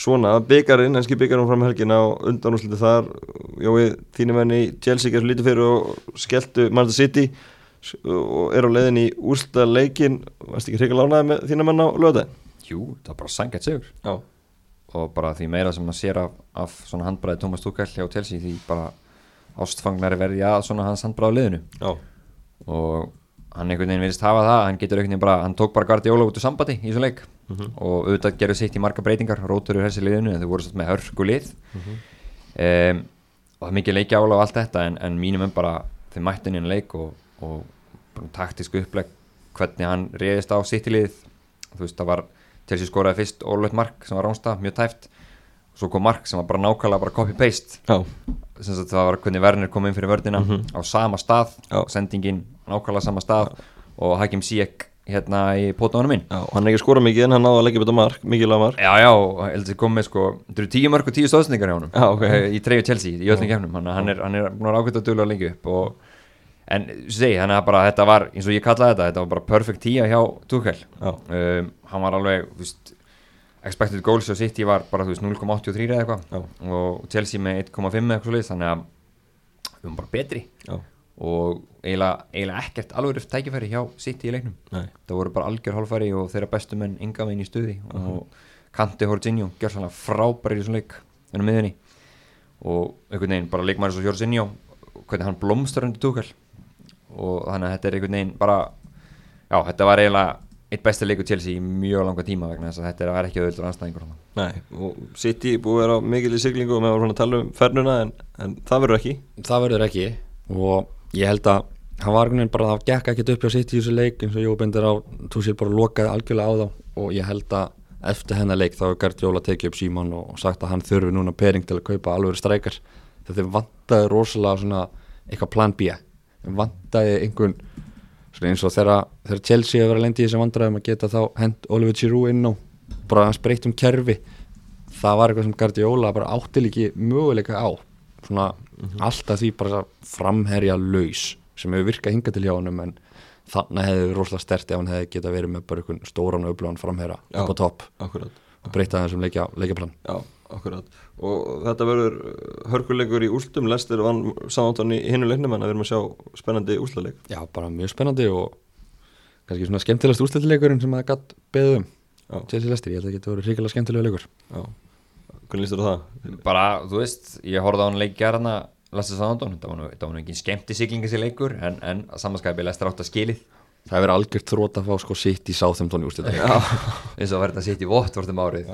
svona byggarinn, enski byggarinn fram helgina og undanúsliti þar. Jói, þínu menn í Chelsea gerðu lítið fyrir og skelltu Manchester City og er á leiðin í úrslita leikin varst ekki hreikal ánæði með þínu menn á lögðin? jú, það var bara sangjart sigur. Já, og bara því meira sem maður sér af, af svona handbræði Thomas Tuchel hjá Chelsea því bara ástfangnari verði að svona hans handbræði á liðinu. Já, og hann einhvern veginn virðist hafa það hann getur einhvern veginn bara, hann tók bara Guardiola út úr sambandi í þessu leik. Og auðvitað gerðu sitt í marga breytingar, rótur úr þessi liðinu en þau voru svolítið með hörku lið. Um, og það er mikið leiki ála og allt þetta en, en mínum en bara þeir mættu inn í hann leik og, og bara taktísku uppleg hvernig hann reyðist á sitt í lið þú veist það var Chelsea skoraði fyrst ólögt mark sem var ránsta, mjög tæft og svo kom mark sem var bara nákvæmlega bara copy-paste. Já, það var hvernig Werner kom inn fyrir vördina á sama stað, Já. sendingin nákvæmlega sama stað og Hakim Ziyech hérna í pótunum minn já, hann er ekki skora mikið en hann náði að leggja betur mark, mikilvæg mark. Já, já, heldur þið komið sko þetta eru tíu mörg og tíu stóðsendingar hjá honum. Já, ok. eh, í treyju Chelsea, í öllum kefnum hann, er, hann er búin að ákveða að dula að lengja upp og, en segi, þannig að bara þetta var eins og ég kallaði þetta, þetta var bara perfect tíja hjá Tuchel. Um, hann var alveg, þú veist expected goals á City var bara, þú veist, 0,83 eða eitthvað. Og Chelsea með 1,5 eða eitthvað svo leiðis, þannig að við erum bara betri. Já, og eiginlega, eiginlega ekkert alveg tækifæri hjá City í leiknum. Nei, það voru bara algjör hálfæri og þeirra bestu menn ynga veginn í stuði. Og Kanti Jorginho gjör svona frábæri í þessum leik ennum miðunni og einhvern veginn bara leikmæri svo Jorginho hvernig hann blómstar undir túkall og þannig að þetta er einhvern veginn bara já, þetta var eiginlega eitt besti leikur Chelsea í mjög langa tíma vegna þess að þetta er ekki auðvöldur anstæðingur þarna. nei og City búið að vera á mikil í siglingu og með var svona að tala um fernuna en, en það verður ekki. Það verður ekki. Og ég held að hann var einhvern veginn bara það gekk ekkert upp hjá sitt í þessu leik eins og Jói bendir á Túsil bara lokaði algjörlega á þá. Og ég held að eftir hennar leik þá hefur Gardiola tekið upp síman og sagt að hann þurfi núna pering til að kaupa alveg streikar þetta þeim vantaði rosalega svona eitthvað plan B þeim vantaði einhvern svona eins og þegar, Chelsea hefur verið að lendi í þessum vandræðum að geta þá hent Oliver Giroud inn á bara hans breytt um kerfi. Það var eitthvað sem Guardiola bara átti líki möguleika á. Svona alltaf því bara framherja laus sem hefur virkað hinga til hjá honum en þannig hefði verið rosalega sterti ef hann hefði geta verið með bara einhvern stóran og öflugan framherja upp á topp. Akkurat og breyta þessum leikja, leikjaplan Já, akkurat. Og þetta verður hörkuleikur í úrslutum Lester vann samantáni í hinnu leiknum en að við erum að sjá spennandi úrslaleik Já, bara mjög spennandi og kannski svona skemmtilegast úrstættileikurinn sem það gatt beðum Já. Chelsea Leicester, ég held að það getur verið ríkilega skemmtilega leikur. Já, hvernig líst þér á það? bara, þú veist, ég horfði á hann leik gerðana þetta var nú, þetta var nú ekki skemmti siglingi sér leikur, en, en samanskæpi Lester átt að skilið, Það hefur algjört þrótt að fá sko sitt í Southampton í úrstættileik eins og verður þetta sitt í vott vortum árið,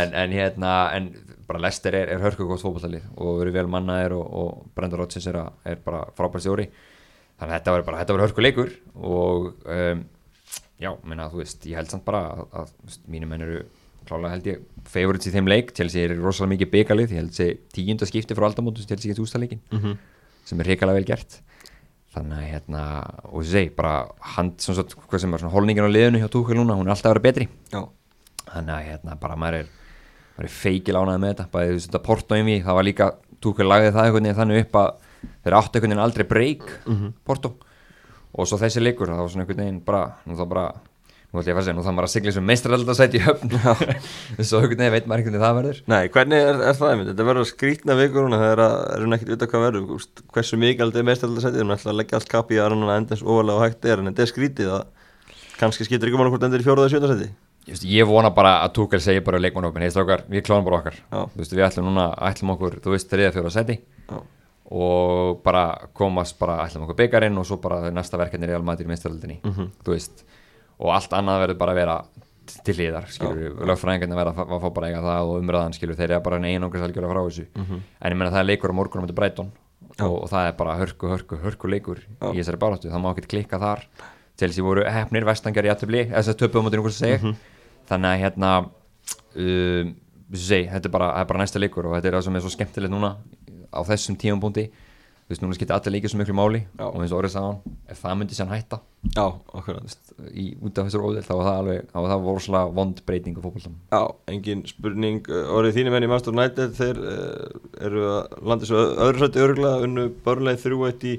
en, en hérna en bara Lester er, er hörku gótt fótballtalið og verið vel mannaðir og, og Brendan Rodgers er, að- er bara frábært stjóri. Þannig að þetta verður bara, þetta verður hörku leikur og um, já, minna, þú veist, ég held samt bara að, að veist, mínir menn eru klálega held ég favorites í þeim leik, Chelsea er rosalega mikið byggalið, ég held sé tíunda skipti frá aldamótum sem Chelsea getur ústæðleikin Mhm. sem er reikalega vel gert þannig að hérna, og ég segi bara hand, svona svo, hvað sem er svona holningin á liðinu hjá Túkvel núna, hún er alltaf að vera betri. Já, þannig að hérna, bara maður er maður er feikil ánægð með þetta. Bæði þú þetta Porto í mig, það var líka Túkvel lagði það einhvern veginn þannig upp að þeir áttu einhvern veginn aldrei break Porto. Og svo þessi leikur, það var svona einhvern veginn bara, nú þá bara nú ætlum ég að að segja, nú þá maður að sigla sem meistraralda sæti í höfn. (laughs) Svo einhvern veginn veit maður einhvern veginn það verður. Nei, hvernig er, er það einmitt? Þetta verður skrítna vikur núna þegar að erum ekkert vita hvað verður. Hversu mikið aldrei við ætla að leggja allt kapi í að rannan að enda eins ofalega og hægt er en þetta er skrítið að kannski skiptir ekki máli hvort endur í fjóraða sjönda seti Ég, vona bara að Túkel segir bara leikmannhópin, heist okkar, við kláðum bara okkar. Veist, við ætlum núna, ætlum okkur, þú veist, þriða fjóra seti og bara komast bara, ætlum okkur byggarinn og svo bara næsta verkefni er almatir í meistaröldinni Mhm. þú veist, og allt annað verður bara að vera til hliðar, skilur lögfræðingarnir verða að fá- að bara eiga það og umræðan, skilur þeir eru bara einu okkur salgjör frá þessu. Mhm. en ég meina það er leikur á morgunum til Brighton og, og það er bara hörku, hörku, hörku leikur Já. í þessari baráttu, það má ekkert klikka þar. Chelsea voru hefnir, vestangjar í aðtöfli þess að töpuðum á einhvers að segja Mhm. þannig að hérna um, segi, þetta er bara, það er bara næsta leikur og þetta er það sem er svo skemmtilegt núna á þessum tímapunkti þú veist, núna skiptir allir leikir svo miklu máli Já. og eins og orðið sagðan, ef það myndi sér hætta. Já, okkur í, út af þessar óðil, þá var það alveg þá var það vorslega vond breyting á fótboltam Já, engin spurning uh, orðið þínum enn í Master United þeir uh, eru að landa svo öðru sætti örgulega unnu börnlega þrjú eitt í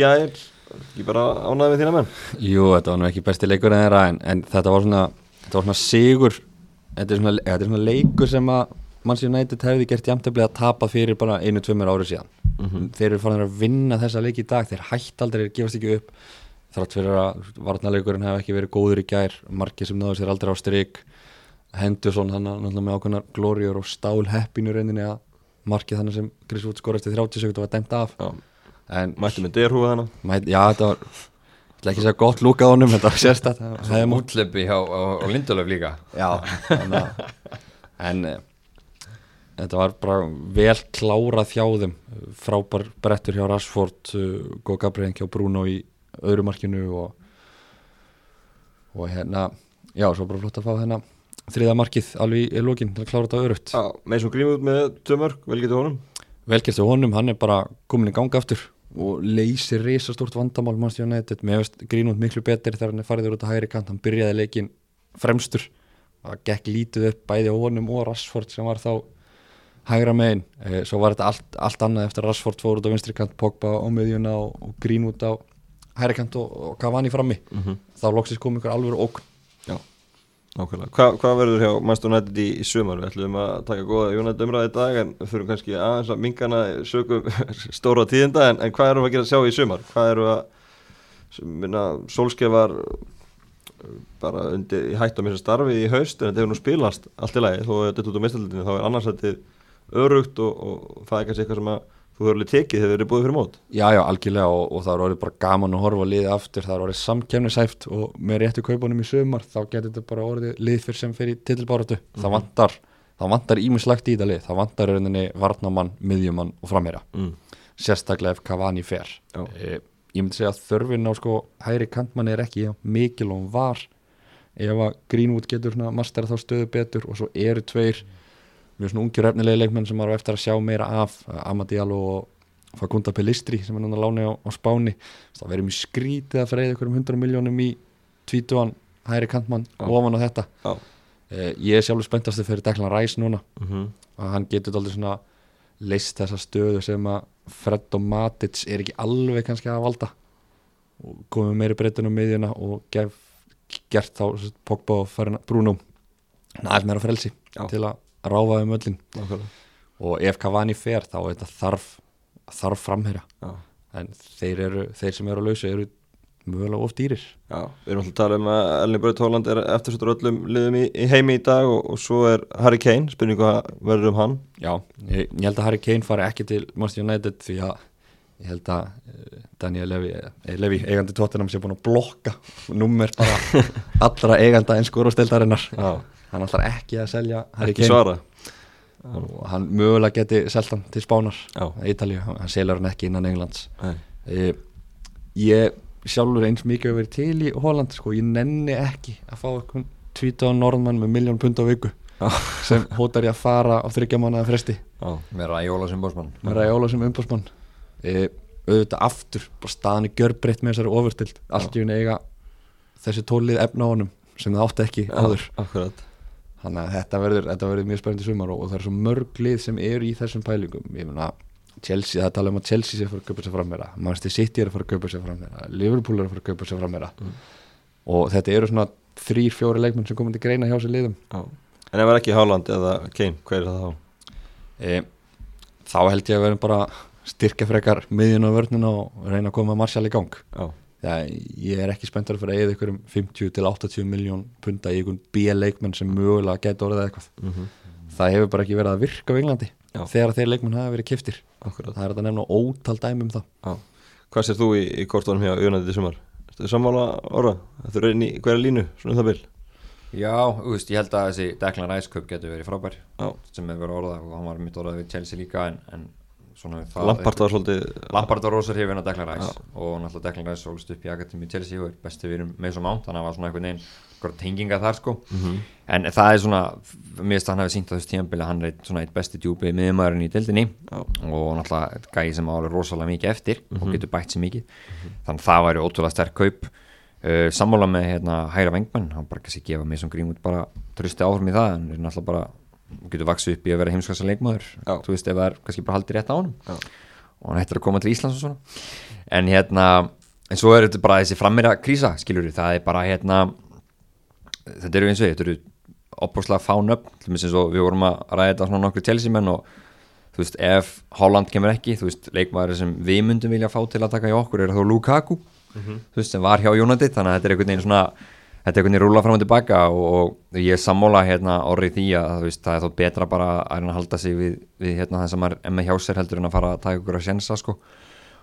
gær. Ekki bara ánæði með þína menn? Jú, þetta var nú ekki besti leikur en þeirra en, en þetta var svona, þetta var svona sigur þetta er svona, eða, þetta er svona leikur sem að Manchester United hefði gert jæmtefli að tapa fyrir bara einu, tveimur árið síðan. Þeir eru farin að vinna þessa leiki í dag. Þeir hætt aldrei, þeir gefast ekki upp. Þrátt fyrir að varnaleikurinn hef ekki verið góður í gær, margir sem náðu sér aldrei á strik Henderson hann náttúrulega með ákveðnar glóriur og stál heppinu reyninni að markið þannig sem Chris Wood skor eftir 30 sekund og var dæmt af. Mætti með derhúið hana Mæ- Já, þetta var ekki segja gott lúk á honum Þetta var sérstætt Svo útlöpi á, á, á Lindolöf líka. Já En, en eh, Þetta var bara vel klárað þeim. Frábær brettur hjá Rashford uh, Góð Gabriel hjá Bruno í öðru markinu og, og hérna Já, svo bara flott að fá hérna þriða markið alveg í, lókin til að klára þetta örugt Já, með svo grímut með tvö mörg, vel getur honum. Velgjast á honum, hann er bara komin í ganga aftur og leysir risastórt vandamál mér veist grínund miklu betur þegar hann er fariður út á hægri kant. Hann byrjaði leikin fremstur. Það gekk lítið upp bæði honum og Rashford sem var þá hægra megin, eh, svo var þetta allt, allt annað eftir Rashford fór út á vinstri kant Pogba á miðjuna og, og grínund á hægri kant og, og Cavani frammi Mhm. þá loksist kom ykkur alveg Já, nákvæmlega Hva, Hvað verður hjá Master United í, í sumar? Við ætlum að taka góða United umræði í dag en fyrir kannski aðeins að mingana sögum (laughs) stóra tíðinda en, en hvað erum við að gera að sjá í sumar? Hvað erum við að minna, Solskefar bara undir, í hættu á mér starfi í haust en þetta hefur nú spilast allt í lagi þó að þetta er út á mistaldinu þá er annars þetta örugt og, og það er kannski eitthvað sem að þú hefur alveg tekið þegar þið eru búið fyrir mót. Já, já, algjörlega og, og það er orðið bara gaman að horfa liðið aftur, það er orðið samkemnisæft og með réttu kaupunum í sumar þá getur þetta bara orðið lið fyrir sem fyrir titilbáratu, það vantar það vantar ímislegt í þetta lið, það vantar rauninni varnamann, miðjumann og framherja. Mm. sérstaklega ef Cavani fer. Já. e, ég myndi segja að þörfin á sko hæri kantmann er ekki jafn mikil og var. Ef að Greenwood getur svona mastera þá stöðu betur og svo eru tveir mjög svona ungjur efnilegi leikmenn sem á eftir að sjá meira af Amadialo og Facundo Pelistri sem er núna láni á, á Spáni það verður mjög skrítið að freyða ykkur um 100 miljónum í tvítuan hæri kantmann Já. ofan á þetta Já. e, ég er sjálfur spenntastu fyrir Declan Rice núna Mm -hmm. að hann getur aldrei svona leist þessa stöðu sem að Fred og Matic er ekki alveg kannski að valda og komið meiri breytun á miðjuna og gef, gert þá Pogba og Bruno næst meira frelsi Já. til að ráfa um öllin nákvæmlega. Og ef Cavani fer þá er þetta þarf, þarf framherja. Já. en þeir, eru, þeir sem eru að lausa eru mögulega of dýrir. Já, við erum alltaf að tala um að Erling Braut Holland er eftirsötur öllum liðum í, í heimi í dag og, og svo er Harry Kane, spurningu hvað verður um hann. Já, ég, ég held að Harry Kane fari ekki til Manchester United því að ég held að uh, Daniel Levy, eh, Levy eigandi tóttinam sé búin að blokka nummer bara (laughs) allra eiganda eins skórasteldarinnar Já, hann ætlar ekki að selja Harry ekki Kane. svara. Og hann mögulega geti selt hann til Spánar Já. Ítalíu, hann selur hann ekki innan Englands. E, ég sjálfur eins mikið að vera til í Holland sko, ég nenni ekki að fá eitthvað tvíta á norðmann með miljón pund á viku. Já. sem hótar ég að fara á þryggja mánuða fresti. Já, vera í Óla sem bósmann með ræjóla sem umbásmann e, auðvitað aftur bara staðan er gjörbreytt með þessari ofurtild. Allt í unni eiga þessi tólið efna á honum sem það átti ekki áður. akkurat þannig að þetta verður, þetta verður mjög spennandi sumar og, og það er svo mörg lið sem eru í þessum pælingum. Ég meina Chelsea, það tala um að Chelsea sé að fara að kaupa sér fram meira Manchester City er að fara að kaupa sér fram meira Liverpool er að fara að kaupa sér fram meira og þetta eru svona þrýr, fjóri leikmenn sem komandi greina hjá sér liðum. Já. En ef það er ekki Haaland eða Kane, hver er það þá? e, þá held ég að verðum bara styrkja frekar miðjun á vörnina og reyna að koma Martial í gang. Já, Já, ég er ekki spenntur að fara að eða ykkur um 50 til 80 miljón punta í einhvern B-leikmenn sem mögulega geta orðið eitthvað mm það hefur bara ekki verið að virka á Englandi Já. þegar þeir leikmenn hafa verið kiftir akkurat það er þetta nefna ótal dæmi um það Já. Hvað sér þú í, í kortunum hjá í sumar? Þetta er sammála orða, þetta er inn í hverja línu, svona um það bil Já, þú veist, ég held að þessi Declan Rice köp getur verið frábær Já. sem hefur verið orðað og hann var mitt orðað við Chelsea líka en, en Lampart var svolítið Lampard var rosar hefinn að Declan Rice. Já. og náttúrulega Declan Rice sólst upp í Akademi Chelsea og er besti vinnum með svo mánt þannig að það var svona einhvern veginn tenginga þar sko. Mhm. en það er svona, mér finnst að hann hefði sínt á þessu tímabili að hann er svona eitt besti djúpi miðumæðurinn í deildinni. Já. og náttúrulega gæði sem álega rosalega mikið eftir og Mhm. getur bætt sér mikið. Þannig að það væri ótrúlega sterk kaup. Uh, sammála með hérna, hæra vengmann hann bara kannski gefa mig sem grímut bara trusti áfram í það, hann er náttúrulega bara getur vaksið upp í að vera heimskassa leikmaður. Þú veist ef það er kannski bara haldið rétt á Já. og hann hættir að koma til Íslands og svona. En hérna, en svo er þetta bara þessi frammýra krísa, skilur við, það er bara hérna þetta eru eins og þetta eru opbúrslega fán upp, til og svo við vorum að ræða þetta svona nokkru Chelsea menn og þú veist, ef Holland kemur ekki þú veist, leikmaður sem við myndum vilja fá til að taka hjá okkur er þá Lukaku. Þú veist, sem var hjá United, þannig að þetta er einhvern veginn svona þetta er einhvern veginn rúla fram og tilbaka og, og ég er sammála hérna orðið því að veist, það er þó betra bara að að halda sig við, við hérna það sem er með hjá sér heldur en að fara að taka ykkur að sjensa sko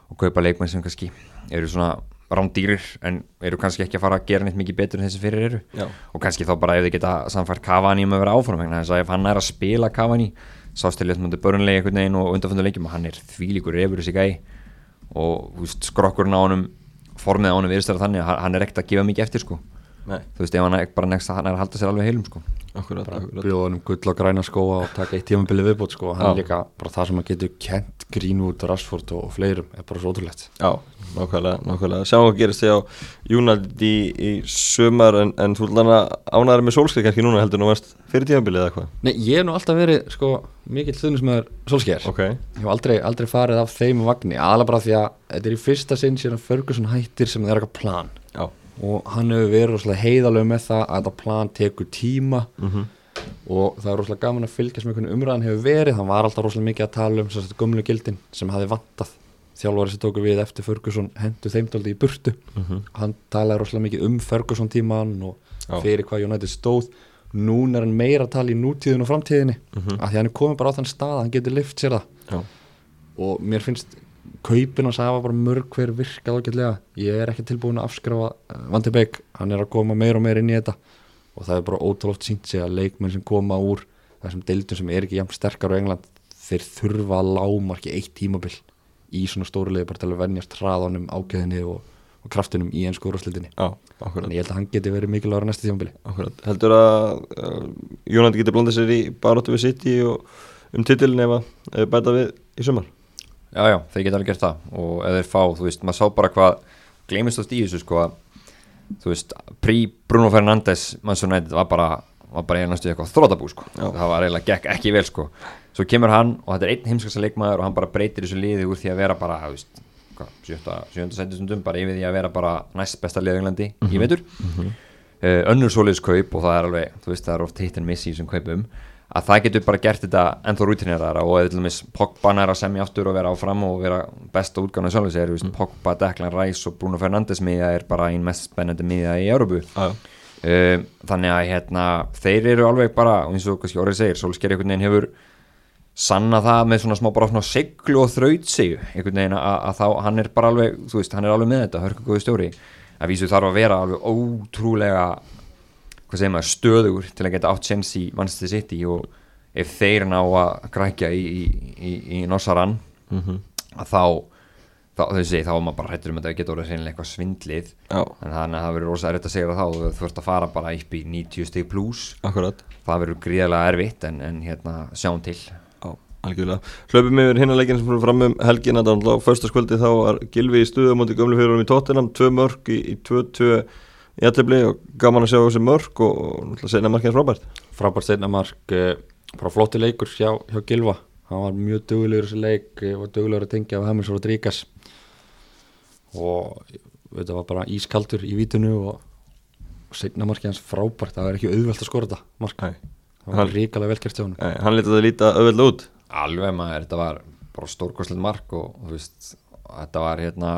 og kaupa leikmenn sem kannski eru svona rándýrir en eru kannski ekki að fara að gera neitt mikið betur en þessi fyrir eru. Já. og kannski þá bara ef þið geta samfært Cavani um að vera áfram þess að ef hann er að spila Cavani sást til þetta börnlega einhvern veginn og undanfundu leikjum og hann er þvílíkur efur þessi gæi. Og veist, skrokkurinn á honum formið á honum virðist vera þannig að hann er ekkert að gefa mikið eftir sko Nei, þú veist, ef hann er bara next hann er að halda sér alveg heilum sko. Akkurat, akkurat. bjóða hann um gull og græna skóa og taka eitt tímabili viðbót sko. hann Já. er líka bara það sem að getur kent Greenwood, Rashford og fleirum er bara svo ótrúlegt. Já, nákvæmlega, nákvæmlega. Sjáum hvað gerist þig á United í, í sumar en, en þú að ánæður með sólskei kannski núna heldur nú verst fyrir tímabilið eða hvað? Nei, ég hef nú alltaf verið sko, mikill þunnismæður solskjær Ok, ég hef aldrei, aldrei farið af þeim vagni og hann hefur verið rosalega heiðalög með það að þetta plan tekur tíma. Mm og það er rosalega gaman að fylgjast með hvernig umræðan hefur verið. Hann var alltaf rosalega mikið að tala um sérst, gömlu gildin sem hafi vantað. Þjálfari sem tóku við eftir Ferguson hendu þeimdóldi í burtu. Hann talaði rosalega mikið um Ferguson tíman og Já. fyrir hvað United stóð. Núna er hann meira að tala í nútíðin og framtíðinni. Mhm. af því hann er komið bara á þann stað að hann getur lift sér það. Já, og mér finnst kaupin að hafa bara mörg hver virkað ágætlega. Ég er ekki tilbúin að afskrifa uh, Van de Beek, hann er að koma meira og meira inn í þetta. Og það er bara ótrúlega sínt sig að leikmenn sem koma úr þessum deildum sem er ekki jafn sterkar á England þeir þurfa að lámarki eitt tímabil í svona stóru leið bara til að venjast hraðanum, ágæðinni og, og kraftinum í ennsku úrvarsleitinni þannig ég held að hann geti verið mikilvægur næsta tímabili. Akkurat, heldur að uh, United getur blandið sér í baróttu við City og um titilin ef við bæta við í sumar Já, já, þeir geta alveg gert það. Og ef þeir fá, þú veist, maður sá bara hvað gleymist oft í þessu, sko að þú veist, prí Bruno Fernandes Manchester United var bara var bara einastu eitthvað þrótabú, sko. Já. það var eiginlega gekk ekki vel, sko. Svo kemur hann og þetta er einn heimskasta leikmaður og hann bara breytir þessu liði úr því að vera bara, þú veist, sjönda sendistundum bara yfir því að vera bara næst besta liði á Englandi í vetur. Uh, önnur svoleiðis kaup og það er alveg, þú veist, það er oft hitt en missi í þessum kaupum að það getur bara gert þetta ennþá rútineraðara og eða til dæmis Pogba nær að semja aftur og vera áfram og vera besta útgána sjálfur sér, mm. Pogba, Declan Rice og Bruno Fernandes miða er bara einn mest spennandi miða í Európu Já, uh, þannig að hérna, þeir eru alveg bara, og eins og kannski orðið segir Solskjær einhvern veginn hefur sanna það með svona smá bara svona seglu og þraut sig einhvern veginn að, að þá hann er bara alveg, þú veist, hann er alveg með þetta hörku góði stjóri, að vísu þarf að vera alveg ótrúlega hvað segir maður, stöðugur til að geta átt séns í Manchester City og ef þeir ná að grækja í, í, í, í Nossaran Mhm. að þá þá, þessi, þá er maður bara hættur um að það geta orðið reynilega eitthvað svindlið. Já, en þannig að það verður rosa erfitt að segja það þá þú þurft að fara bara upp í 90 stig pluss akkurat. Það verður gríðarlega erfitt en, en hérna sjáum til. Já, algjörlega. Hlaupum yfir hinn að leikinu sem fyrir fram um þannig að á förstaskvöldi þá var Gilvi í stuðu á móti gömlu fjörurum í Tottenham, tvö mörg í 2-2 í allir og gaman að sjá þessi mörg og, og náttúrulega segna markið hans frábært. frábært seinnamark uh, frá flotti leikur hjá, hjá Gilva hann var mjög duglegur í þessu leik uh, var duglegur að tengja af Hamilton Rodríguez og þetta var bara ískaldur í vítunu og, og seinnamarkið hans frábært það var ekki auðvelt að skora þetta mark Nei. það var ríkalega velkert hjá hann Nei, hann lítið að líta auðveld út. alveg maður, þetta var bara stórkostlegt mark og, og þú veist, þetta var hérna,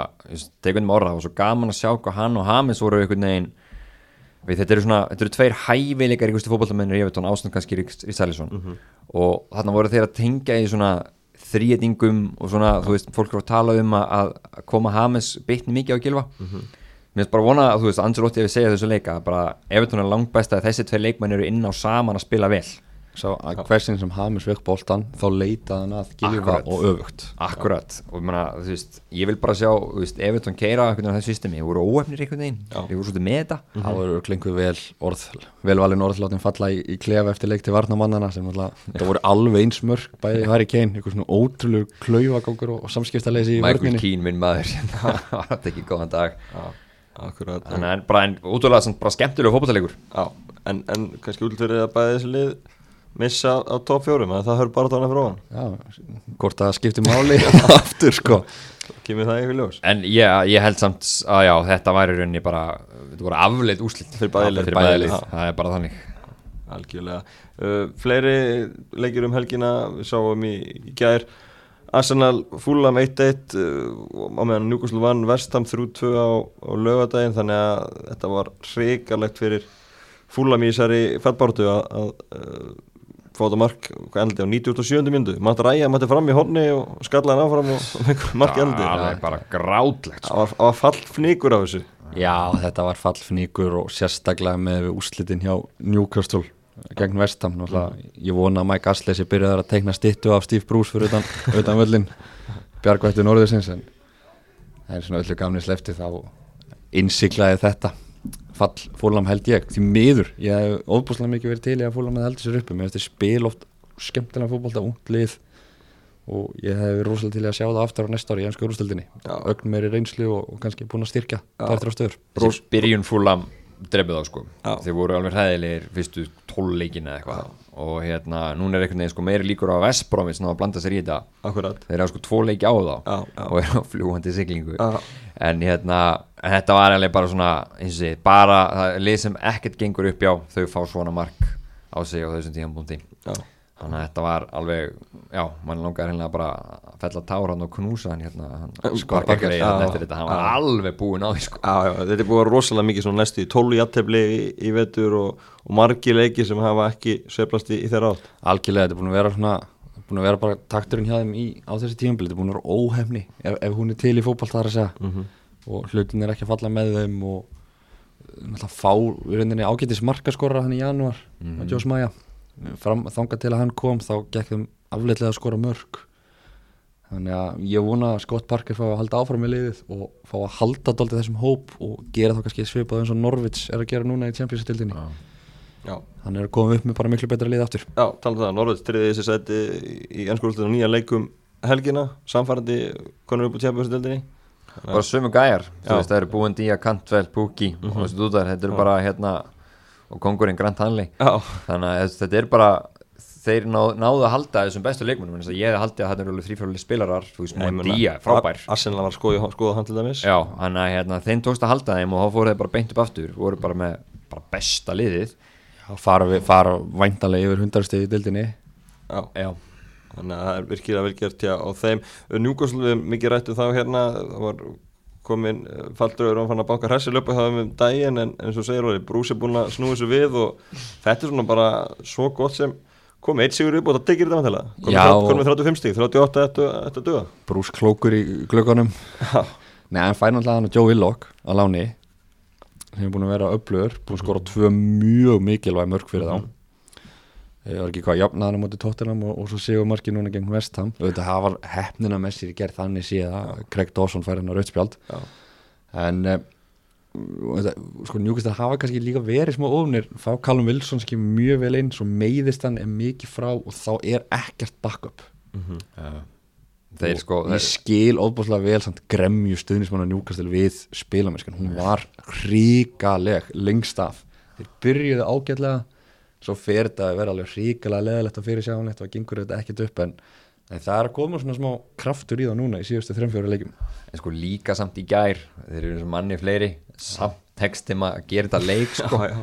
tekunum orða, það var svo gaman að sjá hvað hann og Hamis voru einhvern veginn þetta eru svona, þetta eru tveir hæfileikar í gusti fótballtamennir, ég veit hann ástand kannski Rísælisson mm -hmm. og þarna voru þeir að tengja í svona þrýetingum og svona, þú veist, fólk eru að tala um að, að koma Hamis bitni mikið á gilva. Mér finnst bara vona að, þú veist, Angelotti hefur segjað þessu leika, bara Evertón er langt best að þessi tvei leikmenn eru inn á saman að spila vel Sá að hversin sem Hamis vekk boltan þá leitaði hann að Akkurat. og öfugt. Akkurat, og menna, þú veist, ég vil bara sjá, þú veist, Evertón keira einhvern veginn á þessu systemi, þeir voru óefnir einhvern veginn, þeir voru svolítið með þetta. Það voru klingu vel orð velvalin orðláttinn falla í, í klefa eftir leik til varnamannana sem alltaf, það voru alveg eins mörg bæði Harry Kane, einhver svona ótrúlegu klaufagangur og, og samskiptaleysi í Michael vörninni. Keane, minn maður, (laughs) það var ekki góðan dag. Já, akkurat. Þannig að bara, en útrúlega samt bara skemmtilega fótballtalegur Já, en, en kannski út missa á top fjórum, að það hör bara tóna frá hann. Já, hvort það skiptir máli (laughs) (laughs) aftur sko Kemur það yfir ljós? En ég, ég held samt að já, þetta væri í rauninni bara, þetta voru afleitt úslit Fyrir bæði lið. Fyrir bæði lið, Já. það er bara þannig Algjörlega. Uh, fleiri leikir um helgina, við sáum í, í gær Arsenal Fulham 1-1 uh, á meðan Newcastle vann Vestham 3-2 á, á lögadaginn þannig að þetta var hrikalegt fyrir Fulham í þessari fættbártu að, að uh, fá þetta mark hvað endaldi á 97. myndu Matt Ræja mætti fram í horni og skallaði hann áfram og (laughs) mark endaldi Það er bara grátlegt sko. það var, var fallfníkur á þessu. Já, þetta var fallfníkur og sérstaklega með við úrslitin hjá Newcastle gegn Vestham Náttúrulega, ég vona að Mike Astley sé byrjaði að teikna stittu af Steve Bruce fyrir utan, (laughs) utan völlin bjargvættu norðursins en það er svona öllu gamni slefti þá innsiklaði þetta fall fólam held ég, því miður. Ég hef óbúslega mikið verið til í að fólam með heldur sér uppi. Mér finnst þið spil oft skemmtilega fótbolta, ungt lið. Og ég hef verið rosalega til í að sjá það aftur á næsta ári í ennsku úrstöldinni Já. ögn meiri reynslu og, og kannski búin að styrkja það eftir á stöður. Þessi byrjun fúlam drefið á sko. Já. Þeir voru alveg hræðilegir fyrstu tólleikin eða eitthvað Og hérna, núna er einhvern veginn sko meiri líkur á Vestbrómið Svona að blanda sér í þetta. Akkurat. Þeir hafa sko tvo leiki á þá. Já, já. Og eru á fljúandi siglingu. En hérna, en þetta var alveg bara svona eins og sé, bara það lið sem ekkert gengur upp já Þau fá svona mark á sig á þessum tíðanbúndi Já Þannig að þetta var alveg, já, mann langar hérna bara að fella tár hann og knúsa hann hérna, hann Sko, sko Parker, ekki já, eftir þetta, hann var alveg búinn á því sko. Já, já, þetta er vera rosalega mikið svona næstu í 12 jættefli í, í vetur og, og margi leiki sem hafa ekki sveiflast í, í þeirra átt. Algjörlega, þetta er búin að vera svona búin að vera bara takturinn hjá þeim í, á þessi tímabili. Þetta er búin að vera óhefni ef, ef hún er til í fótball þar að segja. Mhm. og hlutin er ekki að falla með þeim og uh, náttúrulega fá í í mm. -hmm. Fram, þangað til að hann kom þá gekk þeim afleitlega að skora mörg þannig að ég vona að Scott Parker fá að halda áfram með liðið og fá að halda daldið þessum hóp og gera þá kannski svipað eins og Norvits er að gera núna í. Já, hann er að koma upp með bara miklu betra lið aftur já tala um það, Norveits triði þessi sæti í ennskólustinu nýja leikum helgina, samfærandi konur upp á tjafbjörnsdeldinni bara sömu gæjar, þú Já. veist það eru búin Día, Kantvel, Pukki og þessu dúdar, þetta eru bara hérna og kongurinn Grant Hanley Já, þannig að þetta er bara þeir ná, náðu að halda þessum bestu leikmunum ég held að þetta eru alveg þrýfjörlega spilarar þú veist, meina, Día, frábær Ar- Arsenal var skoðið skoða hann til dæmis. Já, þannig að hérna, þeim tókst að halda þeim og þá fóru þeir bara beint upp aftur voru bara með bara besta liðið. Fara, við, fara væntanlega yfir hundarstegi í dildinni Já, Já, þannig að það er virkilega vel gert hjá á þeim Njúkoslu við mikið rættu þá hérna það var komin faldröður og fann að banka hressi löpu það um daginn en eins og segir orði brúsi búin að snúi þessu við og þetta er svona bara svo gott sem komið eitt sigur upp og það tekir þetta vantilega og- komið 35 stík, 38 eftir að duga Brús klókur í glöggunum. Nei, hann fær náttúrulega hann að Joe Willock á láni. Sem er búin að vera öflugur búin að skora tvö mjög mikilvæg mörg fyrir þá ég var ekki hvað jafnaðan á móti tóttinam og, og svo séu marki núna gegn Vestham auðvitað hafa hefnina með sér gerð þannig séð að Craig Dawson fær hann á rautspjald já, en uh, þetta, sko njúkist að hafa kannski líka verið smá ofnir. Fá Callum Wilson skil mjög vel inn svo meiðist hann er mikið frá og þá er ekkert backup. Þeir sko og ég þeir, skil óbúslega vel samt gremju stuðnismann að njúkast við spilamennskan, hún var ríkaleg lengst af. Þeir byrjuðu ágætlega svo fer þetta að vera alveg ríkalega leðilegt að fyrir sjáanlegt og gengur þetta ekkert upp en, en það er að koma svona smá kraftur í það núna í síðustu þremfjóra leikjum en sko líka samt í gær þeir eru eins og manni fleiri samt textum að gera þetta leik sko, (laughs) Já.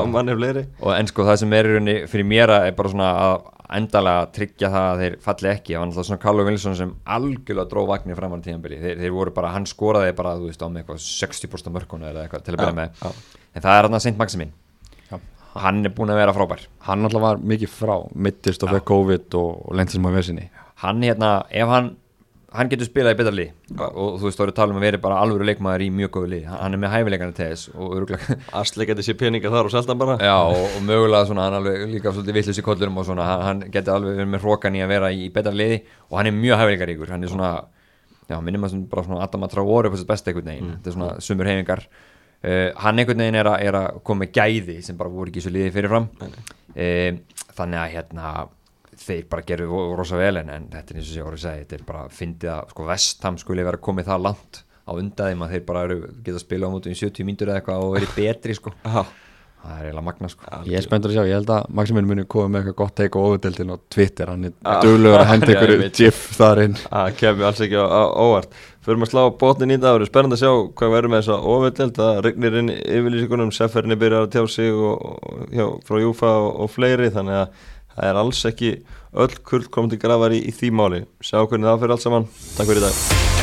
og manni fleiri og en sko það sem er fyrir mér að er bara svona að endalega tryggja það að þeir falli ekki það var náttúrulega svona Carlo Wilson sem algjörlega dró vagnir fram á tíðanbili þeir, þeir voru bara, hann skoraði bara þú veist á með eitthvað 60% mörkuna eða eitthvað til að byrja með já. en það er hann að Saint Maximin. Hann er búin að vera frábær. Hann alltaf var mikið frá mittist og fekk COVID og, lendið sem að vesinni. Hann hérna, ef hann hann getur spilað í betra lið og, og þú veist, þú eru að tala um að vera bara alvöru leikmaður í mjög góðu lið. Hann er með hæfileikana til þess og öruglega (laughs) Asli geti sér peninga þar og seldan bara. Já, og, og mögulega svona, hann alveg líka svolítið vittlust í kollurum og svona, hann, hann geti alveg verið með hrókan í að vera í betra liði og hann er mjög hæfileikaríkur, hann er svona já, minnum að svona, bara svona Adam að trá voru upp þess besta einhvern veginn, þetta er svona sumur heifingar uh, hann einhvern veginn er að, er að koma með gæði sem bara voru ekki í svo liði fyrirfram. Uh, þannig að hérna þeir bara gerðu rosa vel en, en þetta er eins og sé orðið segi, þetta er bara fyndið að sko Vestham skuli vera komið það langt á undan þeim að þeir bara eru, geta spila á mútu í 70 mínútur eða eitthvað og verið betri sko. Já, það er eiginlega magna sko. Ég er spenntur að sjá, ég held að Maximin muni koma með eitthvað gott teik og ofudeldin á Twitter hann er Ah. duglegur að (laughs) henda ykkur gif þar Förum að slá botnin í það, það verður spennandi að sjá hvað verður með þessa ofurdild það rignir inn yfirlýsingunum, Sefferni byrjar að tjá sig og, og, já, frá Júfa og, og fleiri þannig að það er alls ekki öll kurl komandi grafar í, í því máli. Sjá hvernig það fyrir allt saman, takk fyrir í dag